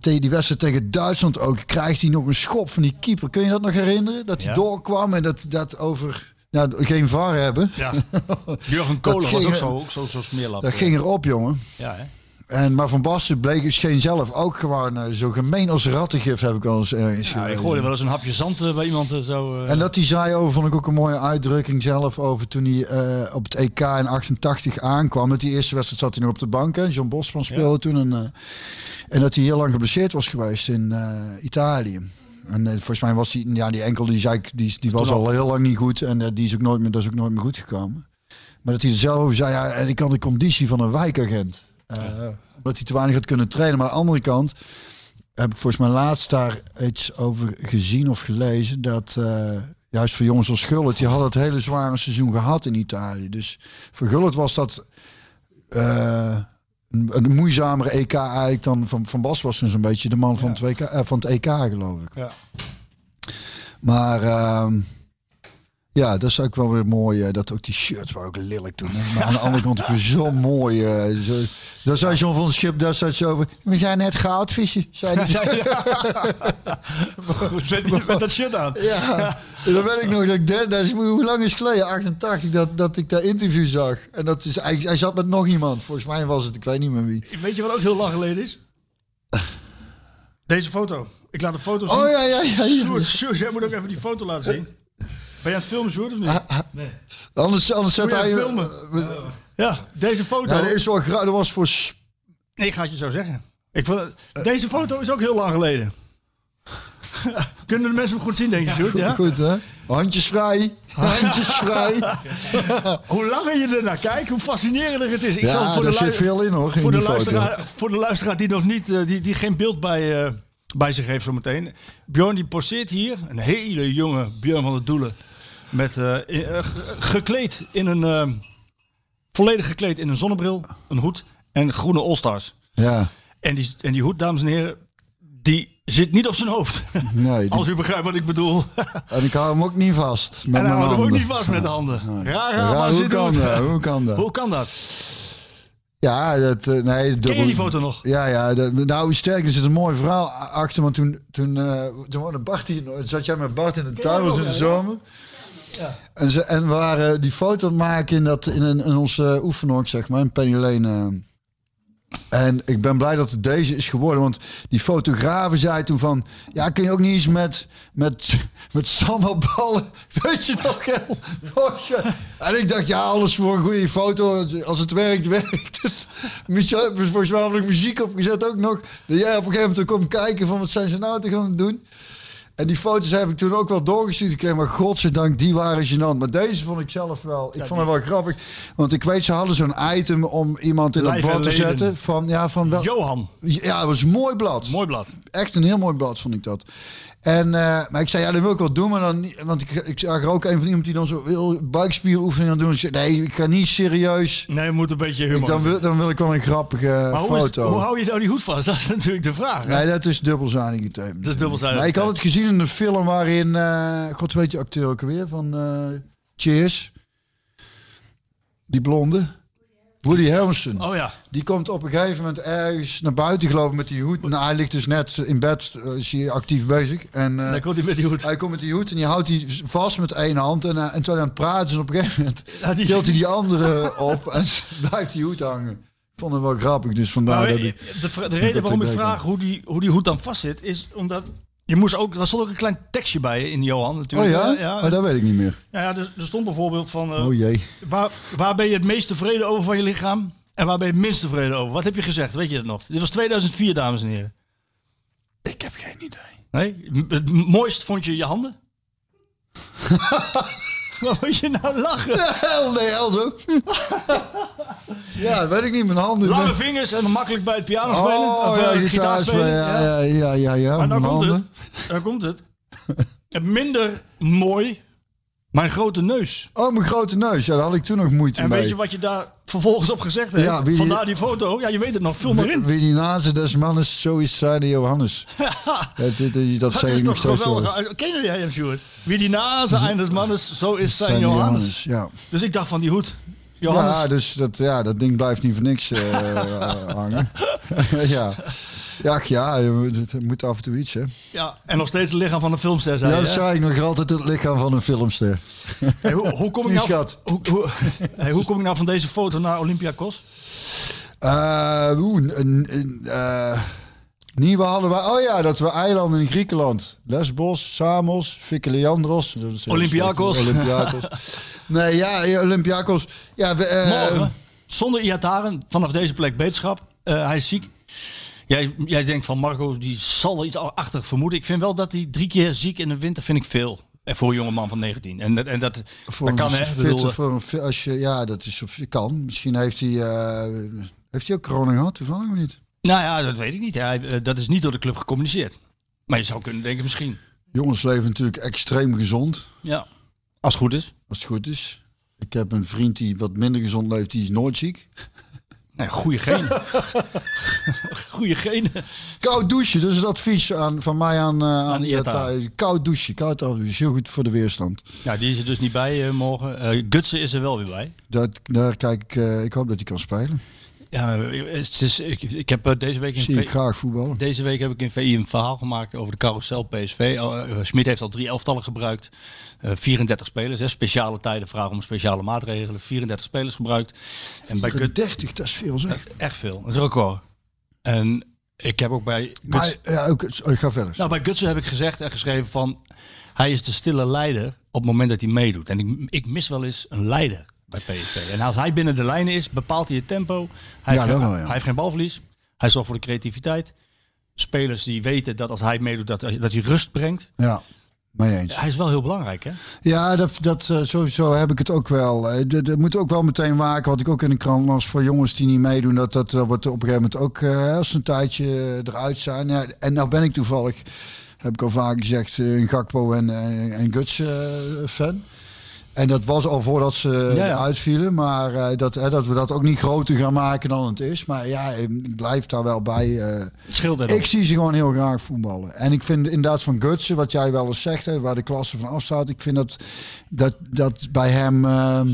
tegen die wedstrijd tegen Duitsland ook, krijgt hij nog een schop van die keeper. Kun je dat nog herinneren? Dat hij Ja. doorkwam en dat, dat over... Ja, geen VAR hebben. Ja. Jurgen Kolen was ook zo, ook zo, zo smeerlap. Dat ging erop, jongen. Ja, hè? En, maar Van Basten bleek scheen zelf ook gewoon eh, zo gemeen als rattengif, heb ik al eens ergens Ja, ik gooide wel eens een hapje zand eh, bij iemand eh, zo. eh, En dat hij zei over, vond ik ook een mooie uitdrukking zelf, over toen hij eh, op het EK in 88 aankwam. Dat die eerste wedstrijd zat hij nog op de bank, hè. John Bosman speelde toen. En, eh, en dat hij heel lang geblesseerd was geweest in eh, Italië. En eh, volgens mij was die, ja, die enkel die, zei, die, die was al heel lang niet goed. En eh, die is ook nooit meer, dat is ook nooit meer goed gekomen. Maar dat hij er zelf over zei, ja, en ik had de conditie van een wijkagent. Eh, Omdat hij te weinig had kunnen trainen. Maar aan de andere kant heb ik volgens mij laatst daar iets over gezien of gelezen. Dat eh, juist voor jongens als Gullit, die hadden het hele zware seizoen gehad in Italië. Dus voor Gullit was dat eh, een, een moeizamere EK eigenlijk dan van, van Bas was toen zo'n beetje de man van, het WK, van het EK geloof ik. Ja. Maar ehm, ja, dat is ook wel weer mooi. eh, dat ook die shirts waren ook lelijk toen. Hè? Maar aan de andere kant ook weer zo mooi. eh, zo, daar zei John van het Schip, ze over. We zijn net goudvissen. Zei die. Goed, met, met dat shirt aan. Ja, dan weet ik nog dat ik dat is, hoe lang is het geleden? 88, dat, dat ik dat interview zag. En dat is eigenlijk, hij zat met nog iemand. Volgens mij was het, ik weet niet meer wie. Weet je wat ook heel lang geleden is? Deze foto. Ik laat een foto zien. Oh ja, ja, ja. ja. Sjoerd, jij moet ook even die foto laten zien. Ben je aan het filmen, Sjoerd, of niet? Anders, anders zet hij... filmen? Ja, deze foto. Ja, dat is wel gra- Dat was voor... Nee, ik ga het je zo zeggen. Ik vond, deze foto is ook heel lang geleden. Kunnen de mensen hem goed zien, denk je, Sjoerd? Ja? Goed, hè? Handjes vrij. Handjes vrij. Hoe langer je er naar kijkt, hoe fascinerender het is. Ik zal Ja, voor, de zit veel in, hoor. in voor, de luisteraar, voor de luisteraar die nog niet, eh, die, die geen beeld bij, eh, bij zich heeft zometeen. Bjorn die poseert hier, een hele jonge Bjorn van der Doelen. Met, eh, in- eh, ge- gekleed in een, eh, volledig gekleed in een zonnebril, een hoed en groene All-Stars. Ja, En die, en die hoed, dames en heren, die zit niet op zijn hoofd. nee. die- Als u begrijpt wat ik bedoel. en ik hou hem ook niet vast. Met en hij mijn houdt hem ook niet vast met de handen. Raar, raar, Ja, maar hoe zit kan dat? Hoe kan dat? Hoe kan dat? Ja, dat... eh, nee, Ken je die foto nog? Ja, ja. Dat, nou, sterk, er zit een mooi verhaal achter. Want toen, toen, eh, toen woonde Bart hier, zat jij met Bart in de tuin, was in de zomer. En, ze, en we waren die foto maken in, dat, in, een, ons uh, zeg maar, in Penny Lane. eh. En ik ben blij dat het deze is geworden. Want die fotografen zei toen van... Ja, kun je ook niet eens met, met, met sambelballen... Weet je nog? Bosje? En ik dacht, ja, alles voor een goede foto. Als het werkt, werkt het. Volgens mij muziek opgezet ook nog. Dat jij op een gegeven moment komt kijken van... Wat zijn ze nou te gaan doen? En die foto's heb ik toen ook wel doorgestuurd gekregen. Maar godzijdank, die waren gênant. Maar deze vond ik zelf wel... Ik vond het wel grappig. Want ik weet, ze hadden zo'n item om iemand in Live blad te zetten. Van, ja, van wel, Johan. ja, het was een mooi blad. Mooi blad. echt een heel mooi blad, vond ik dat. En, eh, maar ik zei, ja, dat wil ik wel doen, maar dan niet. Want ik, ik zag er ook een van iemand die dan zo wil buikspieroefeningen aan doen. Ik zei, nee, ik ga niet serieus. Nee, je moet een beetje Ik, humor. dan, wil, dan wil ik wel een grappige maar hoe, is, foto. hoe hou je nou die hoed vast? Dat is natuurlijk de vraag. hè? Nee, dat is dubbelzijdige tape. Dat is dubbelzijdige Maar ik had het gezien in een film waarin... eh God weet je acteur ook weer van eh, Cheers. Die blonde. Woody Harrelson. Oh ja. Die komt op een gegeven moment ergens naar buiten gelopen met die hoed. Nou, hij ligt dus net in bed, eh, is hij actief bezig. En Dan komt hij met die hoed. hij komt met die hoed en die houdt hij vast met één hand. En, eh, en terwijl hij aan het praten is, op een gegeven moment Ja, die- tilt hij die andere op en blijft die hoed hangen. Ik vond het wel grappig, dus vandaar Maar dat weet ik... je, de, de reden waarom ik ik vraag hoe die, hoe die hoed dan vastzit, is omdat je moest ook, er stond ook een klein tekstje bij in Johan Oh natuurlijk. ja? hè? ja. Oh, dat weet ik niet meer. ja, ja, er, er stond bijvoorbeeld van, eh, Oh jee. waar, waar ben je het meest tevreden over van je lichaam? En waar ben je het minst tevreden over? Wat heb je gezegd? Weet je dat nog? Dit was 2004, dames en heren. Ik heb geen idee. Nee? Het mooist vond je je handen? Wat moet je nou lachen? Hel nee, zo. ja, weet ik niet. Mijn handen. Lange vingers en makkelijk bij het piano spelen. Oh, of, ja, eh, gitaar spelen. Ja, ja, ja, ja. ja. Maar nou mijn komt handen. het. Nou komt het. Minder mooi, mijn grote neus. Oh, mijn grote neus. Ja, daar had ik toen nog moeite En mee. weet je wat je daar vervolgens op gezegd hebt? Ja, wie die- Vandaar die foto. Ja, je weet het nog. Vul maar Wie, in. wie die nazen des mannes, zo is zij de Johannes. ja, dit, dit, dat Dat zei is ik nog steeds wel. Ken jij hem, Sjoerd? Wie die nazen eines mannes, zo is zijn Zijn Johannes. Ja. Dus ik dacht van die hoed. Johannes. ja, dus dat, ja, dat ding blijft niet voor niks eh, hangen. ja. Ja, ja, je moet- het moet af en toe iets, hè. Ja, en nog steeds het lichaam van een filmster, zei Ja, dat zei ik nog altijd het lichaam van een filmster. Hey, hoe, hoe, kom ik nou, schat. hoe, hoe, hey, hoe kom ik nou van deze foto naar Olympiakos? Eh, oeh, een, een, eh, nieuwe hadden we. Oh ja, dat we eilanden in Griekenland. Lesbos, Samos, heel Olympiakos. Olympiakos. nee, ja, Olympiakos. Ja, we, eh, Morgen, zonder Iataren, vanaf deze plek beterschap. Hij is ziek. Jij, jij denkt van Marco, die zal er iets achter vermoeden. Ik vind wel dat hij drie keer ziek in de winter, vind ik veel. En voor een jonge man van 19. En, dat- en dat, voor dat kan hè. Fitte- bedoel, voor een als je, ja, dat is kan. Misschien heeft hij, eh, heeft hij ook corona gehad, toevallig of niet? Nou ja, dat weet ik niet. Hij, eh, dat is niet door de club gecommuniceerd. Maar je zou kunnen denken, misschien. Jongens leven natuurlijk extreem gezond, Ja. Als het goed is. als het goed is. Ik heb een vriend die wat minder gezond leeft, die is nooit ziek. Nee, goede genen. goede genen. Koud douchen, dat is het advies aan, van mij aan, eh aan. Koud douchen, koud douchen. is heel goed voor de weerstand. Ja, die is er dus niet bij eh, morgen. Eh Gutsen is er wel weer bij. Dat, daar kijk ik, eh, ik hoop dat hij kan spelen. Ja, het is, ik, ik heb eh, deze week in Zie ik V- graag voetballen. Deze week heb ik in VI een verhaal gemaakt over de carousel PSV. Oh, eh, Smit heeft al drie elftallen gebruikt. Eh 34 spelers, hè. speciale tijden vragen om speciale maatregelen. 34 spelers gebruikt. En bij Gut 30, dat is veel zeg. echt veel. Dat is een record. En ik heb ook bij Maar Guts, ja, ook, oh, ik ga verder. nou, bij Gutsen heb ik gezegd en geschreven van... Hij is de stille leider op het moment dat hij meedoet. En ik, ik mis wel eens een leider bij PSV. En als hij binnen de lijnen is, bepaalt hij het tempo. Hij, Ja, heeft, dat geen, wel, ja. hij heeft geen balverlies. Hij zorgt voor de creativiteit. Spelers die weten dat als hij meedoet, dat, dat hij rust brengt. Ja, eens. Hij is wel heel belangrijk, hè? Ja, dat, dat, eh, sowieso heb ik het ook wel. Eh, Dat dat moet ook wel meteen maken, wat ik ook in de krant las, voor jongens die niet meedoen, dat dat eh, wordt op een gegeven moment ook eh, als een tijdje eruit zijn. Ja, en nou ben ik toevallig, heb ik al vaak gezegd, een Gakpo en, en, en Guts fan. En dat was al voordat ze Ja, uitvielen, maar eh, dat, hè, dat we dat ook niet groter gaan maken dan het is. Maar ja, ik blijf daar wel bij. eh, ik zie ze gewoon heel graag voetballen. En ik vind inderdaad van Gutsen, wat jij wel eens zegt, hè, waar de klasse van afstaat. Ik vind dat, dat, dat bij hem ehm,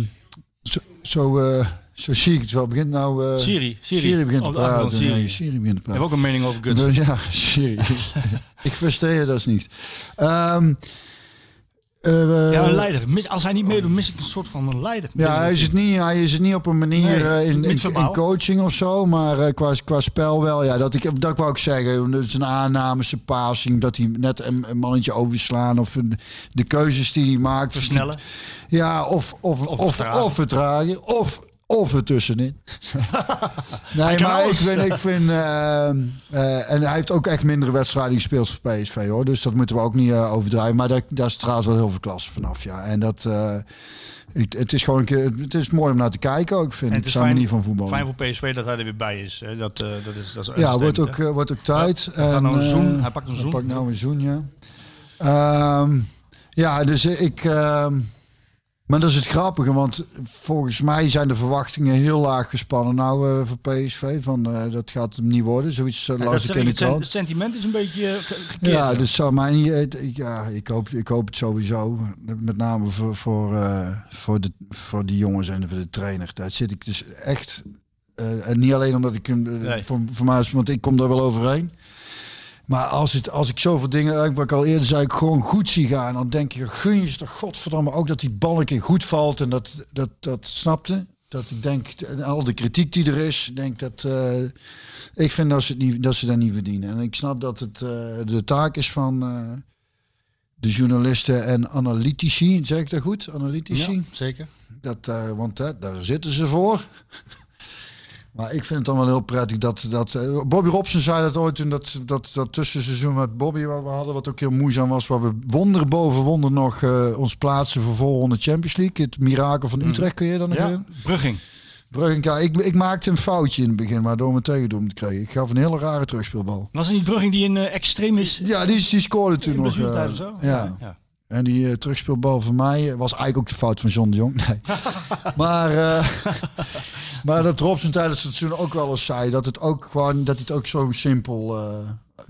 zo, zo, eh, zo zie ik het wel. Begint nou... eh, Siri, Siri. begint te de achtergrond, praten. Siri. Nee, Siri begint te Ik heb praten. ook een mening over Guts. Dus ja, Siri. ik versteer dat niet. Ehm eh, Ja, een leider. Als hij niet meedoet, mis ik een soort van een leider. Ja, hij is het niet, hij is het niet op een manier Nee, eh, in, in, coaching of zo, maar eh, qua, qua spel wel. Ja, dat, ik, dat wou ik zeggen. Dat is een aanname, zijn passing, dat hij net een, een mannetje overslaan of een- de keuzes die hij maakt. Versnellen. Ja, of, of, of, of, vertragen. vertragen. Of, of er tussenin. nee, maar ik vind, ik vind eh, eh, en hij heeft ook echt mindere wedstrijden gespeeld voor PSV hoor. Dus dat moeten we ook niet eh, overdrijven. Maar daar, daar straalt wel heel veel klasse vanaf, ja. En dat, eh, ik, het is gewoon een keer, het is mooi om naar te kijken ook, vind En ik. Zijn manier van voetballen. fijn voor PSV dat hij er weer bij is. Hè. Dat, eh, dat is, dat is Ja, wordt ook, wordt ook tijd. hij gaat nou een zoen. Hij pakt een hij zoen. pakt nou een zoen, ja. Ehm, ja, dus ik... ehm, maar dat is het grappige, want volgens mij zijn de verwachtingen heel laag gespannen nou eh, voor PSV. Van, eh, dat gaat hem niet worden, zoiets uh, Ja, las ik in het, sentiment is een beetje ge- gekeerd. Ja, dus zou mij niet. Ja, ik hoop, ik hoop het sowieso. Met name voor, voor, voor, de, voor die jongens en voor de trainer. Daar zit ik dus echt. en niet alleen omdat ik hem. Nee. Voor, voor mij is, want ik kom daar wel overheen. Maar als, het, als ik zoveel dingen, eh, wat ik al eerder zei, ik gewoon goed zie gaan, dan denk je, gun je ze toch godverdamme ook dat die bal een keer goed valt en dat, dat, dat snapte. Dat ik denk, en al de kritiek die er is, denk dat, eh, ik vind dat ze, niet, dat ze dat niet verdienen. En ik snap dat het eh, de taak is van de journalisten en analytici, zeg ik dat goed? Analytici? Ja, zeker. Dat, want daar zitten ze voor. Maar ik vind het dan wel heel prettig dat... dat eh, Bobby Robson zei dat ooit toen dat, dat, dat tussenseizoen met Bobby waar we hadden... wat ook heel moeizaam was, waar we wonder boven wonder nog eh, ons plaatsen voor volgende Champions League. Het mirakel van Utrecht, kun je dan nog Ja, herinneren? Brugging. Brugging, ja, ik, ik maakte een foutje in het begin, waardoor we tegendoen kreeg. Ik gaf een hele rare terugspeelbal. Was het niet Brugging die een eh, extreem is? Ja, die, die scoorde toen in nog. eh, of zo? Ja. ja. En die eh, terugspeelbal van mij was eigenlijk ook de fout van John de Jong. Nee. maar, maar dat Robson tijdens het seizoen ook wel eens zei dat het ook gewoon dat het ook zo simpel. eh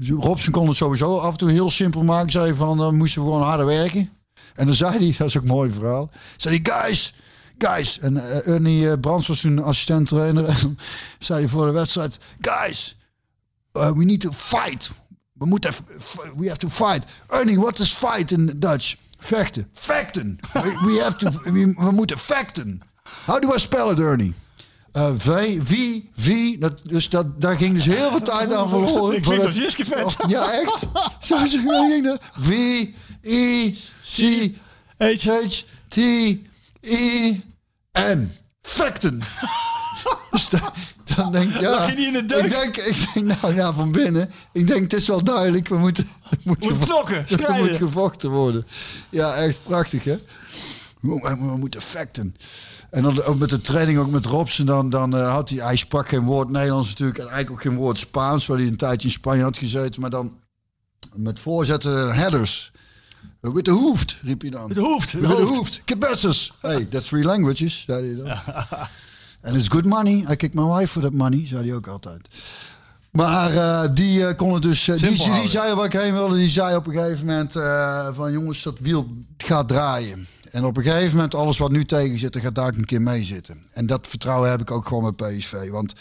Robson kon het sowieso af en toe heel simpel maken. Zei van dan moesten we gewoon harder werken. En dan zei hij, dat is ook een mooi verhaal. Zei hij, guys, guys. En eh, Ernie eh, Brands was toen assistent trainer. En zei hij voor de wedstrijd, guys, uh, we need to fight. We moeten, we have to fight. Ernie, what is fight in Dutch? Vechten. Vechten. We, we have to, we, we moeten vechten. How do I spell it, Ernie? Uh, v, V, V. Dat, dus dat, daar ging dus heel veel tijd aan verloren. Ik vind dat- Jiske vet. Ja, echt. Zo, ging dat. V, I, C, H, H, T, I, N. Vechten. Dus da- dan denk ik, ja. Je in de deuk? Ik denk, ik denk, nou ja, van binnen. Ik denk, het is wel duidelijk. We moeten, we moeten, Moet knokken, er strijden. moet gevochten worden. Ja, echt prachtig, hè? We, we- we moeten vechten. En dan ook met de training, ook met Robson, dan, dan eh, had hij, hij sprak geen woord Nederlands natuurlijk en eigenlijk ook geen woord Spaans, waar hij een tijdje in Spanje had gezeten, maar dan met voorzetten en headers. With the hoofd, riep hij dan. Het hoeft. With the hoofd. Cabesses. Hey, that's three languages, zei hij dan. En it's good money. I kick my wife for that money, zei hij ook altijd. Maar eh, die eh, kon het dus. die, die, zei waar ik heen wilde. Die zei op een gegeven moment: van jongens, dat wiel gaat draaien. En op een gegeven moment, alles wat nu tegen zit, gaat daar een keer mee zitten. En dat vertrouwen heb ik ook gewoon met PSV. Want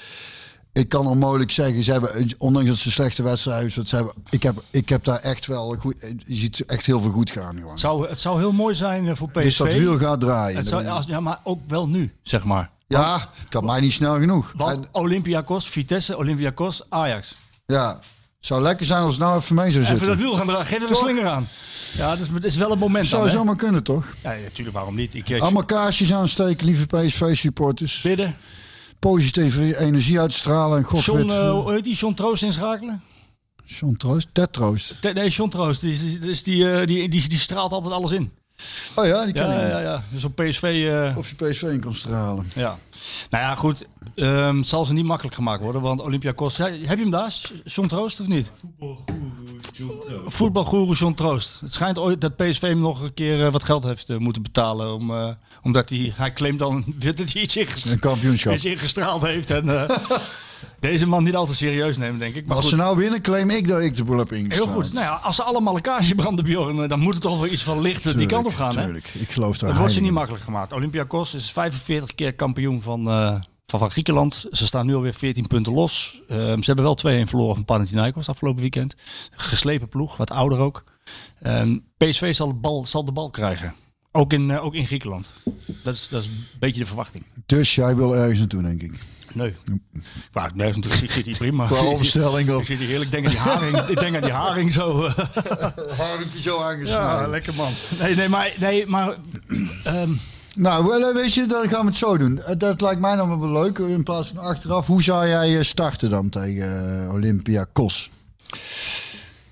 ik kan onmogelijk zeggen, ze hebben, ondanks dat ze slechte wedstrijden hebben, ze hebben, ik, heb, ik heb daar echt wel goed. Je ziet echt heel veel goed gaan. Gewoon. Het zou, het zou heel mooi zijn eh, voor PSV. Dus dat wiel gaat draaien. Het zou, als- ja, maar ook wel nu, zeg maar. ja, het kan mij niet snel genoeg. Want En- Olympiakos, Vitesse, Olympiakos, Ajax. Ja, zou lekker zijn als het nou even mee zou Even zitten. dat wiel gaan draaien. Geef er een slinger aan. Ja, het is, het is wel een moment zou dan, zomaar kunnen, toch? Ja, natuurlijk, waarom niet? Ik, eh, Allemaal kaarsjes aansteken, lieve PSV-supporters. bidden. Positieve energie uitstralen en god John, veel. hoe heet die? John Troost inschakelen? John Troost, Ted Troost. Nee, John Troost. Die, die, die, die, eh, die, die, die straalt altijd alles in. Oh ja, die kan Ja, ik ja, ja. Dus op PSV... eh, Of je PSV in kan stralen. ja. Nou ja, goed. Ehm, het zal ze niet makkelijk gemaakt worden, want Olympiakos... Ja, heb je hem daar, John Troost, of niet? Voetbalgoeroe John Troost. Het schijnt ooit dat PSV hem nog een keer eh, wat geld heeft eh, moeten betalen. Om, omdat hij, hij claimt dan dat hij iets ingestraald, Een kampioenschap. iets ingestraald heeft. En deze man niet al te serieus nemen, denk ik. Maar Als goed. ze nou winnen, claim ik dat ik de boel heb Heel ingestraald. goed. Nou ja, als ze allemaal elkaar branden, Bjorn, eh, dan moet het toch wel iets van licht die kant op gaan. Hè? Tuurlijk, ik geloof daar Het wordt ze niet makkelijk gemaakt. Olympiakos is 45 keer kampioen van, eh, van, van Griekenland. Ze staan nu alweer 14 punten los. Ehm, ze hebben wel 2-1 verloren van Panathinaikos afgelopen weekend. Geslepen ploeg, wat ouder ook. Ehm, PSV zal de, bal, zal de bal krijgen. Ook in, eh, ook in Griekenland. Dat is, dat is een beetje de verwachting. Dus jij wil ergens naartoe, denk ik. Nee. Maar nee, ik zit hier prima. Qua opstelling Ik of zit hier heerlijk. Ik denk aan die haring, ik denk aan die haring zo. eh. haringje zo Ja, aangesneden. lekker man. Nee, nee, maar, nee, maar ehm, Nou, wel, eh, weet je, dan gaan we het zo doen. Eh, Dat lijkt mij dan wel leuk, in plaats van achteraf. Hoe zou jij eh, starten dan tegen eh, Olympiakos?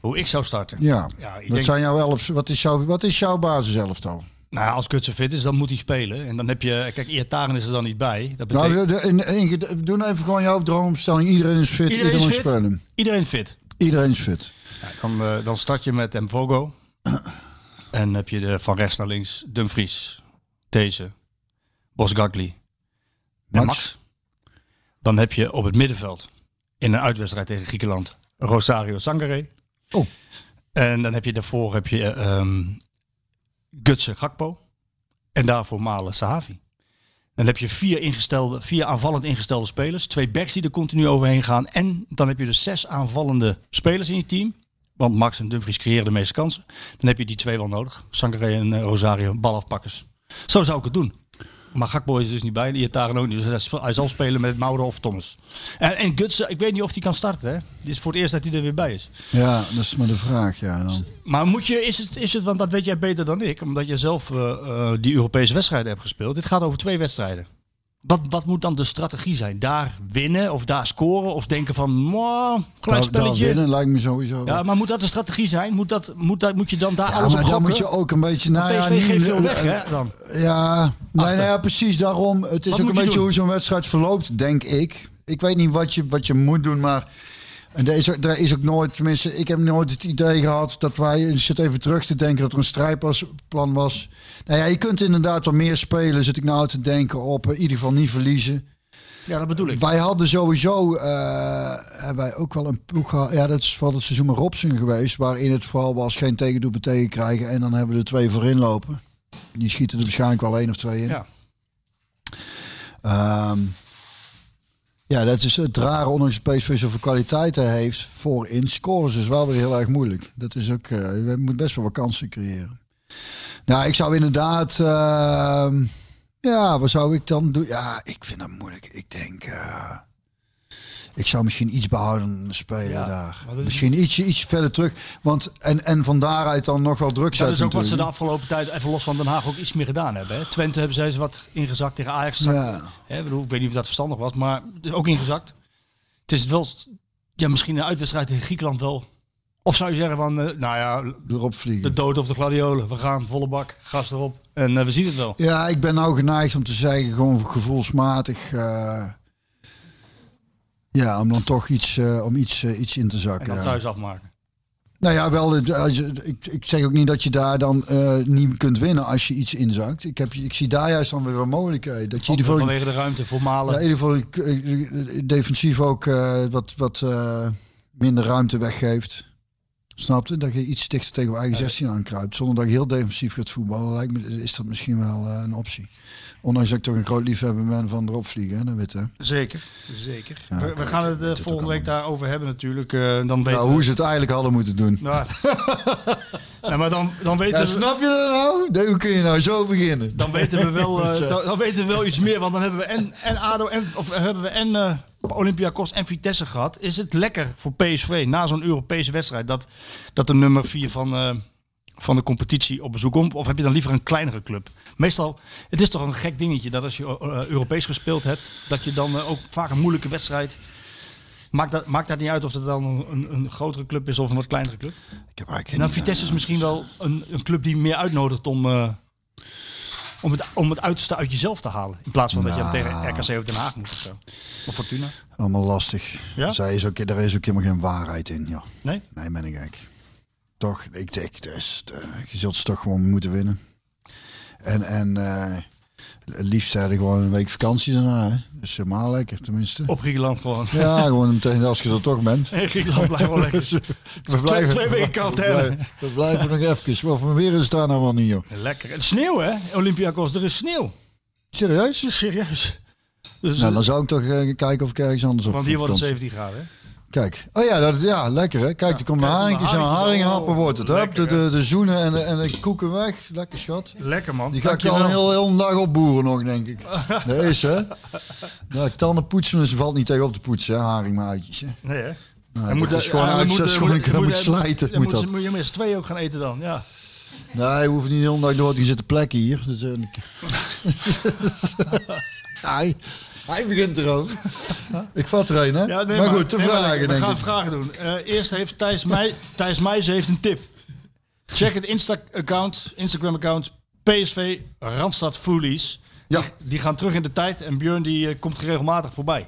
Hoe ik zou starten. Ja, Ja, ik wat, denk- zijn jouw elf, wat, is jouw, wat is jouw basiselftal? Nou, als Kutsen fit is, dan moet hij spelen. En dan heb je... Kijk, Iataren is er dan niet bij. Dat betekent... Nou, de- in, in, in- doe nou even gewoon jouw droomstelling. Iedereen is fit, Iedereen iedereen, is fit? spelen. Iedereen fit. Iedereen is fit. Ja, dan, eh, dan start je met Mvogo. en heb je de van rechts naar links Dumfries, Deze, Bosgagli en Max. Max. Dan heb je op het middenveld in een uitwedstrijd tegen Griekenland Rosario Sangare. Oh. En dan heb je daarvoor heb je ehm Gutse Gakpo. En daarvoor Malen Sahavi. Dan heb je vier, ingestelde, vier aanvallend ingestelde spelers. Twee backs die er continu overheen gaan. En dan heb je dus zes aanvallende spelers in je team. Want Max en Dumfries creëren de meeste kansen. Dan heb je die twee wel nodig. Sankare en eh, Rosario, balafpakkers. Zo zou ik het doen. Maar Gakpo is dus niet bij. Die Iataren ook niet. Dus hij zal spelen met Mauro of Thomas. En, en Guts, ik weet niet of hij kan starten. Hè? Dit is voor het eerst dat hij er weer bij is. Ja, dat is maar de vraag. Ja, dan. Maar moet je, is het, is het, want dat weet jij beter dan ik, omdat je zelf eh, eh, die Europese wedstrijden hebt gespeeld. Dit gaat over twee wedstrijden. Wat, wat moet dan de strategie zijn? Daar winnen of daar scoren of denken van, "Mwah, Daar, gelijkspelletje. winnen lijkt me sowieso. Ja, maar moet dat de strategie zijn? Moet, dat, moet, dat, moet je dan daar Ja, alles op maar dan moet je ook een beetje... Nou, ja, PSV geeft veel weg, hè, dan. Ja, nee, Achter. nee, ja, precies daarom. Het is Wat ook een je beetje doen? hoe zo'n wedstrijd verloopt, denk ik. Ik weet niet wat je, wat je moet doen, maar... En er is, ook, er is ook nooit, tenminste, ik heb nooit het idee gehad dat wij, ik zit even terug te denken, dat er een strijdplan was. Nou ja, je kunt inderdaad wat meer spelen, zit ik nou te denken op, in ieder geval niet verliezen. Ja, dat bedoel ik. Wij hadden sowieso eh, hebben wij ook wel een ploeg gehad. Ja, dat is van het seizoen met Robson geweest. Waarin het vooral was geen tegendoelpunt tegenkrijgen. En dan hebben we er twee voorin lopen. Die schieten er waarschijnlijk wel één of twee in. Ja. Ehm, ja, dat is het rare. Ondanks dat PSV zoveel kwaliteiten heeft. Voorin scoren ze is wel weer heel erg moeilijk. Dat is ook, eh we moeten best wel wat kansen creëren. Nou, ik zou inderdaad... ehm, ja, wat zou ik dan doen? Ja, ik vind dat moeilijk. Ik denk... eh, ik zou misschien iets behouden spelen Ja, daar. dat is- Misschien ietsje, iets verder terug. Want, en, en van daaruit dan nog wel druk Dat zetten is ook wat ze de afgelopen tijd, even los van Den Haag, ook iets meer gedaan hebben. Hè? Twente hebben ze wat ingezakt tegen Ajax. Ja. Hè, ik bedoel, ik weet niet of dat verstandig was, maar ook ingezakt. Het is wel, ja, misschien een uitwedstrijd tegen Griekenland wel. Of zou je zeggen van, eh, nou ja, Erop vliegen. de dood of de gladiolen. We gaan volle bak, gas erop en eh, we zien het wel. Ja, ik ben nou geneigd om te zeggen, gewoon gevoelsmatig. eh, ja, om dan toch iets, eh, om iets, eh, iets in te En zakken. dan ja. thuis afmaken. Nou ja, wel, eh, als je, ik, ik zeg ook niet dat je daar dan niet kunt winnen als je iets inzakt. Ik, heb, ik zie daar juist dan weer een mogelijkheid. Dat je ieder geval, Vanwege de ruimte voor ja, Malen. in ieder geval defensief ook wat, wat minder ruimte weggeeft. Snapte? Dat je iets dichter tegen je eigen 16 aankruipt. Zonder dat je heel defensief gaat voetballen, lijkt me, is dat misschien wel een optie. Ondanks dat ik toch een groot liefhebber ben van erop vliegen, hè, dat weet. Zeker, zeker. Ja, we, gaan het eh, volgende week daarover hebben natuurlijk. eh, dan weten Nou, hoe ze het eigenlijk hadden moeten doen. Nou, nou, maar dan, dan weten Ja, we... snap je dat nou? Nee, hoe kun je nou zo beginnen? Dan weten we wel, eh, dan, dan weten we wel iets meer. Want dan hebben we en, en ADO en, of hebben we en Olympiakos en Vitesse gehad. Is het lekker voor PSV na zo'n Europese wedstrijd dat, dat de nummer 4 van, van de competitie op bezoek komt? Of heb je dan liever een kleinere club? Meestal, het is toch een gek dingetje dat als je eh, Europees gespeeld hebt, dat je dan eh, ook vaak een moeilijke wedstrijd. Maakt dat, maakt dat niet uit of het dan een, een grotere club is of een wat kleinere club? Ik heb eigenlijk En dan geen Vitesse is misschien wel een, een club die meer uitnodigt om, eh, om, het, om het uiterste uit jezelf te halen. In plaats van dat je Nou. tegen RKC of Den Haag moet of zo. Of Fortuna. Allemaal lastig. Ja? Zij is ook, er is ook helemaal geen waarheid in. Ja. Nee? Nee, ben ik eigenlijk. Toch, ik denk, eh, je zult ze toch gewoon moeten winnen. En, en eh, het liefst hadden gewoon een week vakantie daarna. Hè. Dat is helemaal lekker, tenminste. Op Griekenland gewoon. Ja, gewoon meteen als je er toch bent. In Griekenland blijft wel lekker. We blijven, twee weken quarantaine. We blijven, we blijven nog even. Wat voor weer is het daar nou wel niet, joh? Lekker. En sneeuw hè, Olympiakos. Er is sneeuw. Serieus? Serieus. Dus, Nou, dan zou ik toch eh, kijken of ik ergens anders op want hier wordt het vakantie- 17 graden. Hè? Kijk. Oh ja, dat, ja lekker hè. Kijk, er de kijk, haringjes aan. Haringhappen wordt het. Hup, de, lekker, de, de zoenen en de, en de koeken weg. Lekker schat. Lekker man. Die ga ik al een heel, heel dag opboeren nog, denk ik. Dat is hè. Ja, tanden poetsen, dus valt niet tegen op te poetsen, hè, haringmaatjes. Hè. Nee hè. Nou, En dat is gewoon ja, uit, dan dat is gewoon, dat moet slijten. Moet moet, dat. moet je met z'n tweeën ook gaan eten dan. Ja. Nee, hij hoeft niet de hele dag door te zitten plekken hier. Dus, hij, begint erover. Ik vat er een, hè? Ja, nee, maar, goed, te nee, maar vragen, We denk gaan ik. vragen doen. Eh, eerst heeft Thijs, Meij, Thijs Meijs heeft een tip. Check het Insta-account, Instagram-account PSV Randstad Foolies. Ja. Die, die gaan terug in de tijd en Björn die eh, komt regelmatig voorbij.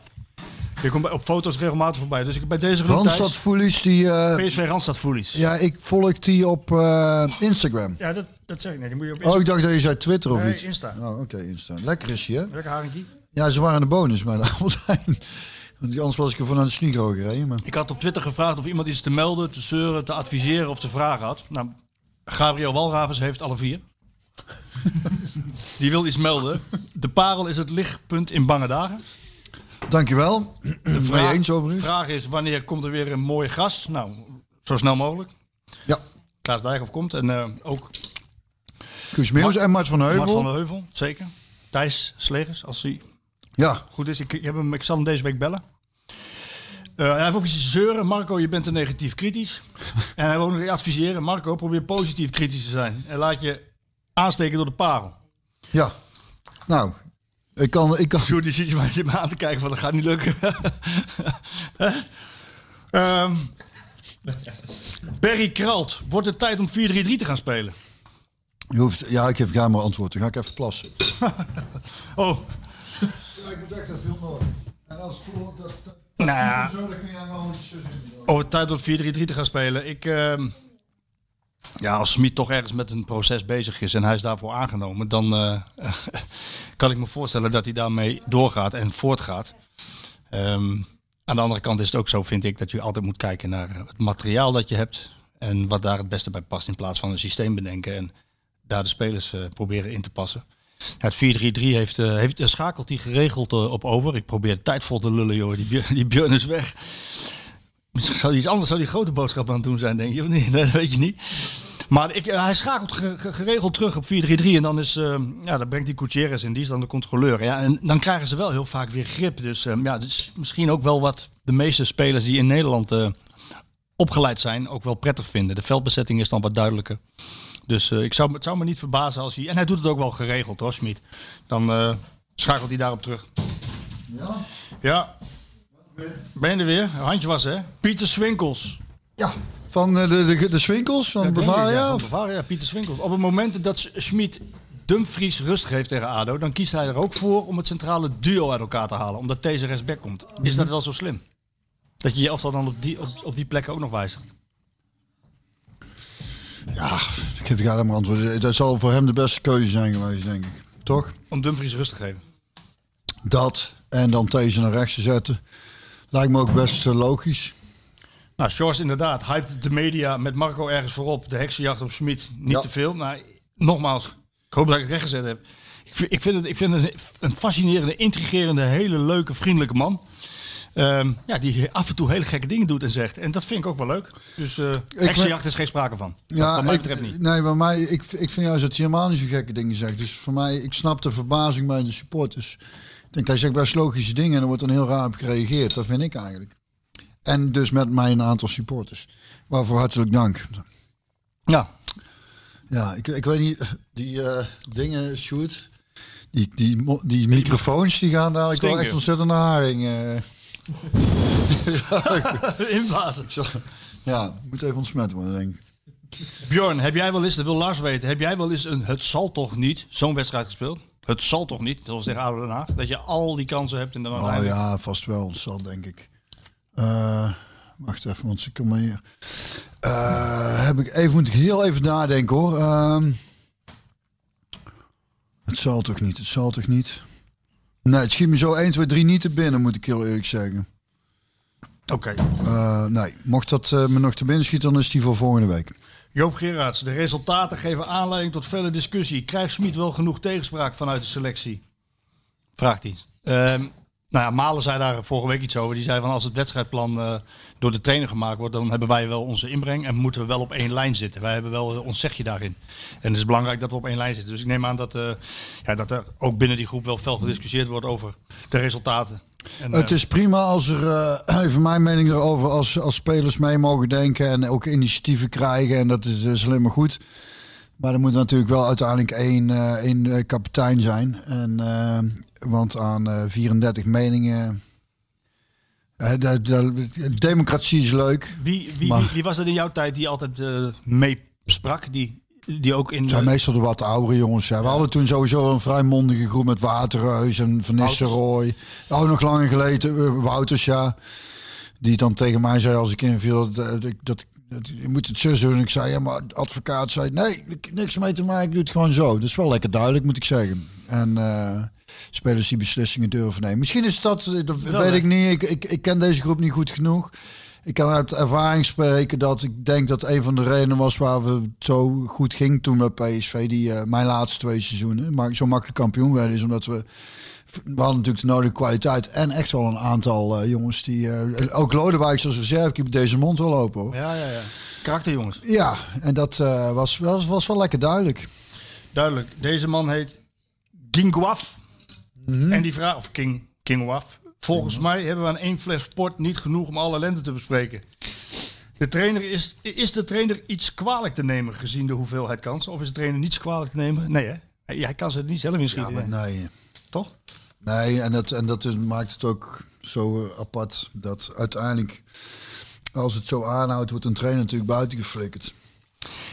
Die komt op foto's regelmatig voorbij. Dus ik bij deze groep Randstad Foolies, die... eh, PSV Randstad Foolies. ja, ik volg die op eh, Instagram. Ja, dat, dat zeg ik net. Die moet je op Oh, ik dacht dat je zei Twitter of Nee, iets. Insta. Oh, oké, Insta. Lekker is je, hè? Lekker haringkie. Ja, ze waren de bonus bij de Albert Want anders was ik er van aan de sneaker gereden. Maar... Ik had op Twitter gevraagd of iemand iets te melden, te zeuren, te adviseren of te vragen had. Nou, Gabriel Walravens heeft alle vier. Die wil iets melden. De parel is het lichtpunt in bange dagen. Dankjewel. De Mee eens over u? vraag is wanneer komt er weer een mooie gast? Nou, zo snel mogelijk. Ja. Klaas Dijkhoff komt en eh, ook Guus Meeuws en Mart van Heuvel. Mart van Heuvel, zeker. Thijs Slegers, als hij Ja, goed is. Ik, ik, heb hem, ik zal hem deze week bellen. Eh, hij heeft ook iets te zeuren. Marco, je bent te negatief kritisch. en hij wil ook nog adviseren. Marco, probeer positief kritisch te zijn. En laat je aansteken door de parel. ja. Nou, ik kan... Ik kan Sjoerd, die zit je zit me aan te kijken van dat gaat niet lukken. Hè? Ehm Barry Kralt, wordt het tijd om 4-3-3 te gaan spelen? je hoeft, ja, ik geef geen maar antwoord. Dan ga ik even plassen. Oh, veel nodig. En als dat, dat, nou ja, zo, dan kun jij wel iets over tijd om 4-3-3 te gaan spelen. Ik, ehm, ja, als Smit toch ergens met een proces bezig is en hij is daarvoor aangenomen, dan eh, kan ik me voorstellen dat hij daarmee doorgaat en voortgaat. Ehm, aan de andere kant is het ook zo, vind ik, dat je altijd moet kijken naar het materiaal dat je hebt en wat daar het beste bij past in plaats van een systeem bedenken en daar de spelers eh, proberen in te passen. Het 4-3-3 heeft, eh, heeft, daar schakelt hij geregeld eh, op over. Ik probeer de tijd vol te lullen, joh. Die, die is weg. Misschien zou hij iets anders, zou die grote boodschap aan het doen zijn, denk je? Of niet? Dat weet je niet. Maar ik, eh, hij schakelt ge- ge- geregeld terug op 4-3-3 en dan, is, eh, ja, dan brengt hij Gutierrez in, die is dan de controleur. Ja, en dan krijgen ze wel heel vaak weer grip. Dus eh, ja, dat is misschien ook wel wat de meeste spelers die in Nederland eh, opgeleid zijn ook wel prettig vinden. De veldbezetting is dan wat duidelijker. Dus eh, ik zou, het zou me niet verbazen als hij... En hij doet het ook wel geregeld hoor, Smit. Dan eh, schakelt hij daarop terug. Ja? Ja. Ben je er weer? Handje was hè? Pieter Swinkels. Ja. Van eh, de, de, de Swinkels van Bavaria? Ja, van Bavaria, Pieter Swinkels. Op het moment dat Schmid Dumfries rust geeft tegen ADO, dan kiest hij er ook voor om het centrale duo uit elkaar te halen. Omdat deze rechtsback komt. Is dat wel zo slim? Dat je je elftal dan op die, op, op die plek ook nog wijzigt. Ja, ik ik maar antwoord. Dat zal voor hem de beste keuze zijn geweest, denk ik. Toch? Om Dumfries rust te geven. Dat en dan deze naar rechts te zetten. Lijkt me ook best eh, logisch. Nou, Sjors inderdaad, hyped de media met Marco ergens voorop. De heksenjacht op Schmid, niet Ja. te veel. Maar nogmaals, ik hoop dat ik het recht gezet heb. Ik vind, ik vind het, ik vind het een fascinerende, intrigerende, hele leuke, vriendelijke man. Ehm, ja, die af en toe hele gekke dingen doet en zegt. En dat vind ik ook wel leuk. Dus eh heksenjacht is geen sprake van. Ja, wat mij ik- niet. Nee, bij mij, ik, ik vind juist dat hij helemaal niet zo gekke dingen zegt. Dus voor mij, ik snap de verbazing bij de supporters. Ik denk, hij zegt best logische dingen en er wordt dan heel raar op gereageerd. Dat vind ik eigenlijk. En dus met mij een aantal supporters. Waarvoor hartelijk dank. Ja, Ja, ik, ik weet niet, die eh, dingen, shoot. Die, die, die microfoons die gaan dadelijk wel Stinken. echt ontzettend naar haring. eh. inblazen. Ja, moet even ontsmet worden, denk ik. Bjorn, heb jij wel eens, dat wil Lars weten, heb jij wel eens een het zal toch niet zo'n wedstrijd gespeeld? Het zal toch niet, zoals tegen ADO Den Haag, dat je al die kansen hebt en dan Oh ja, vast wel. Dat zal denk ik. Eh, wacht even, want ze komen hier. Eh, heb ik even, moet ik heel even nadenken hoor. Ehm, het zal toch niet, het zal toch niet. Nee, het schiet me zo 1, 2, 3 niet te binnen, moet ik heel eerlijk zeggen. Oké. Eh, nee, mocht dat eh, me nog te binnen schieten, dan is die voor volgende week. Joop Gerards, de resultaten geven aanleiding tot vele discussie. Krijgt Smit wel genoeg tegenspraak vanuit de selectie? Vraagt hij. Ehm, nou ja, Malen zei daar vorige week iets over. Die zei van als het wedstrijdplan eh, door de trainer gemaakt wordt, dan hebben wij wel onze inbreng en moeten we wel op één lijn zitten. Wij hebben wel eh, ons zegje daarin. En het is belangrijk dat we op één lijn zitten. Dus ik neem aan dat, eh, ja, dat er ook binnen die groep wel fel gediscussieerd wordt over de resultaten. En, Het eh, is prima als er, even mijn mening erover, als, als spelers mee mogen denken en ook initiatieven krijgen. En dat is, is alleen maar goed. Maar er moet natuurlijk wel uiteindelijk één, één kapitein zijn. En, want aan eh, 34 meningen. Eh, de, de- democratie is leuk. Wie, wie, Maar- wie, wie was er in jouw tijd die altijd eh meesprak? Die, die ook in... Zijn eh, meestal de wat oudere jongens. Ja. We hadden toen sowieso een vrij mondige groep met Waterreus en Van Nistelrooy. Oh, nog langer geleden, eh, Wouters, ja. Die dan tegen mij zei als ik inviel dat, dat, dat, dat- je moet het zo doen. En ik zei, ja, maar de advocaat zei, nee, ik- niks mee te maken, ik doe het gewoon zo. Dat is wel lekker duidelijk, moet ik zeggen. En eh, spelers die beslissingen durven nemen. Misschien is dat, eh, dat weet ik niet. Ik, ik, ik ken deze groep niet goed genoeg. Ik kan uit ervaring spreken dat ik denk dat een van de redenen was waar we het zo goed ging toen bij PSV, die eh, mijn laatste twee seizoenen, maar zo makkelijk kampioen werden, is omdat we we hadden natuurlijk de nodige kwaliteit en echt wel een aantal eh, jongens die ook Lodewijk als reservekeeper deze mond wel lopen hoor. Ja, ja, ja. Karakterjongens. Ja, en dat eh, was, was, was wel lekker duidelijk. Duidelijk. Deze man heet Ginguaf. En die vraag, of King, King Volgens mij hebben we aan één fles sport niet genoeg om alle lente te bespreken. De trainer is, is de trainer iets kwalijk te nemen gezien de hoeveelheid kansen? Of is de trainer niets kwalijk te nemen? Nee hè? Hij, hij kan ze het niet zelf Ja, inschieten. maar hè? nee. Toch? Nee, en dat, en dat is- maakt het ook zo eh, apart dat uiteindelijk, als het zo aanhoudt, wordt een trainer natuurlijk buiten geflikkerd.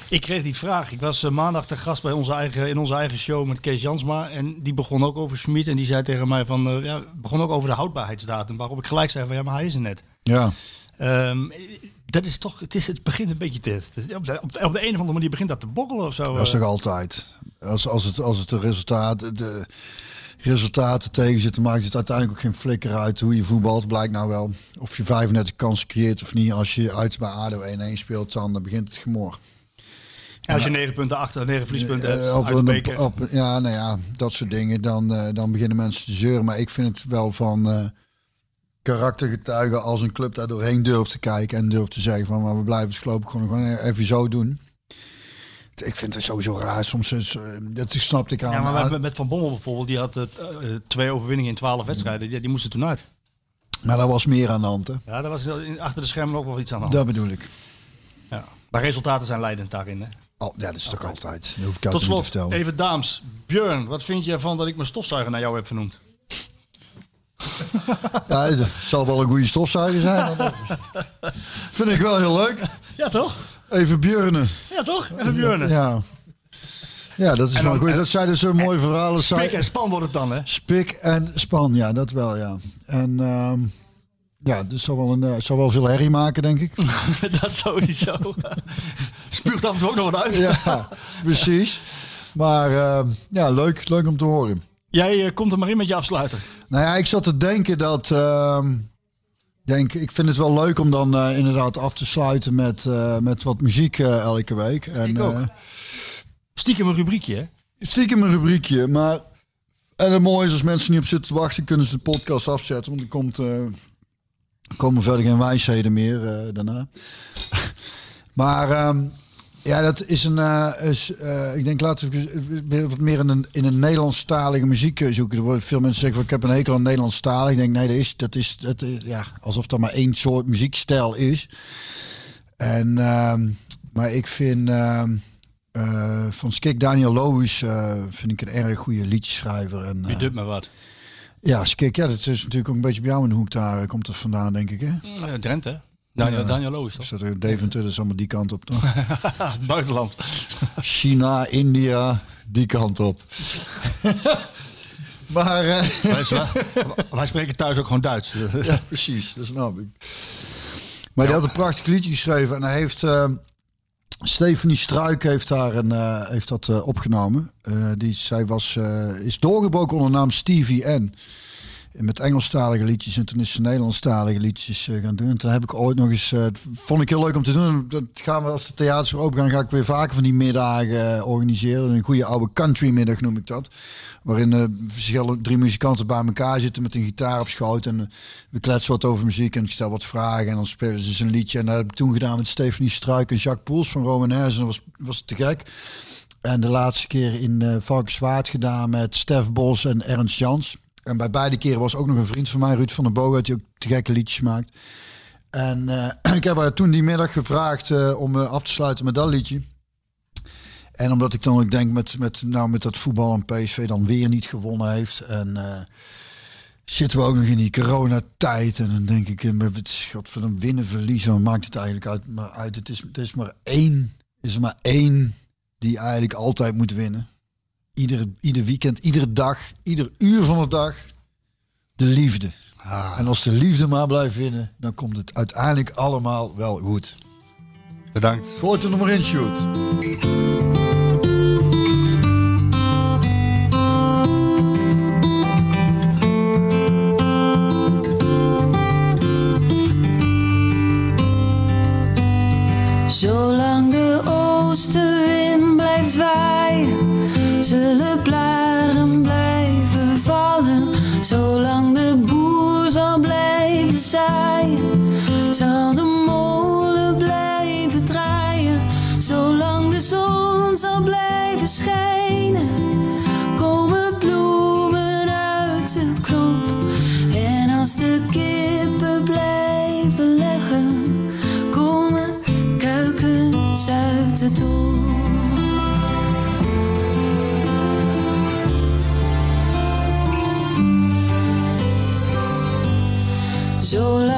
Ik kreeg die vraag. Ik was eh, maandag te gast bij onze eigen, in onze eigen show met Kees Jansma. En die begon ook over Schmid. En die zei tegen mij van, eh, ja, begon ook over de houdbaarheidsdatum. Waarop ik gelijk zei van, ja, maar hij is er net. Ja. Ehm, dat is toch, het, is, het begint een beetje te, op de, op, de, op de een of andere manier begint dat te bokkelen of zo. Dat is eh. toch altijd. Als, als, het, als het de resultaat, de resultaten tegen zitten, maakt het uiteindelijk ook geen flikker uit hoe je voetbalt. Blijkt nou wel. Of je 35 kansen creëert of niet. Als je uit bij ADO 1-1 speelt, dan begint het gemor. Ja, als je negen punten achter, negen verliespunten hebt Eh, op, uit de op, ja, nou ja, dat soort dingen. Dan, eh, dan beginnen mensen te zeuren. Maar ik vind het wel van eh karaktergetuigen als een club daar doorheen durft te kijken. En durft te zeggen van, maar we blijven het ik gewoon, gewoon even zo doen. Ik vind het sowieso raar. Soms is, eh, dat snapte ik aan. ja, maar met, met Van Bommel bijvoorbeeld, die had eh, eh, twee overwinningen in twaalf wedstrijden. Die, die moesten toen uit. Maar daar was meer aan de hand, hè? Ja, daar was achter de schermen ook wel iets aan de hand. Dat bedoel ik. Ja. Maar resultaten zijn leidend daarin. Hè? Oh, ja, dat is toch altijd. Dat hoef ik Tot te slot, vertellen. even dames. Björn, wat vind je ervan dat ik mijn stofzuiger naar jou heb vernoemd? Ja, het zal wel een goede stofzuiger zijn. vind ik wel heel leuk. Ja, toch? Even Björnen. Ja, toch? Even Björn. Ja. Ja, dat is wel goed. Dat zijn dus zo'n mooie verhalen. Spik en span wordt het dan, hè? Spik en span, ja, dat wel, ja. En ehm, ja, dus zal wel, een, eh, zal wel veel herrie maken, denk ik. dat sowieso. Spuugt af en toe ook nog wat uit. ja, precies. Maar ehm, ja, leuk, leuk om te horen. Jij eh, komt er maar in met je afsluiter. Nou ja, ik zat te denken dat. ehm, denk, ik vind het wel leuk om dan eh, inderdaad af te sluiten met, met wat muziek elke week. En, Ik ook. Stiekem een rubriekje, hè? stiekem een rubriekje, maar. En het mooie is, als mensen niet op zitten te wachten, kunnen ze de podcast afzetten. Want er komt, komen verder geen wijsheden meer eh, daarna. maar ehm, ja, dat is een. eh, is, eh, ik denk, laten we wat meer in een, in een Nederlandstalige muziek zoeken. Er worden veel mensen zeggen, van, ik heb een hekel aan Nederlandstalig. Ik denk, nee, dat is, dat is, dat is ja, alsof er maar één soort muziekstijl is. En, ehm, maar ik vind ehm, eh, van Skik Daniel Loos vind ik een erg goede liedjeschrijver. En, eh, doet me wat? Ja, Skik, ja, dat is natuurlijk ook een beetje bij jou in de hoek. Daar eh, komt het vandaan, denk ik. Hè? Uh, Drenthe, hè? Daniel, Ja. Daniel Loos, toch? Er Deventer, dat is allemaal die kant op. Toch? Buitenland. China, India, die kant op. maar eh, wij, wij spreken thuis ook gewoon Duits. ja, precies, dat snap ik. Maar die had een prachtig liedje geschreven en hij heeft. eh Stephanie Struik heeft daar een, eh, heeft dat eh, opgenomen. Eh, die, zij was, is doorgebroken onder de naam Stevie N. Met Engelstalige liedjes en toen is ze Nederlandstalige liedjes eh, gaan doen. En toen heb ik ooit nog eens, dat vond ik heel leuk om te doen. Dat gaan we als de theaters weer open gaan, ga ik weer vaker van die middagen eh, organiseren. Een goede oude country middag noem ik dat. Waarin verschillende drie muzikanten bij elkaar zitten met een gitaar op schoot. En we kletsen wat over muziek en ik stel wat vragen. En dan spelen ze eens een liedje. En dat heb ik toen gedaan met Stephanie Struik en Jacques Poels van Romanes. En dat was, was te gek. En de laatste keer in eh Valkenswaard gedaan met Stef Bos en Ernst Jans. En bij beide keren was ook nog een vriend van mij, Ruud van der Boog, die ook te gekke liedjes maakt. En eh, ik heb haar toen die middag gevraagd eh, om eh, af te sluiten met dat liedje. En omdat ik dan ook denk met, met, nou, met dat voetbal en PSV dan weer niet gewonnen heeft. En zitten we ook nog in die coronatijd. En dan denk ik, schot van een winnen, verliezen, maakt het eigenlijk uit? Maar uit het, is, het is maar één, is maar één die eigenlijk altijd moet winnen. Ieder, ieder weekend, iedere dag, ieder uur van de dag. De liefde. En als de liefde maar blijft winnen, dan komt het uiteindelijk allemaal wel goed. Bedankt. Gooi er nog maar in, shoot. Zullen bladeren blijven vallen. Zolang de boer zal blijven zaaien, zal de molen blijven draaien. Zolang de zon zal blijven schijnen, komen bloemen uit de knop. En als de kippen blijven leggen, komen kuikens uit het dorp. your.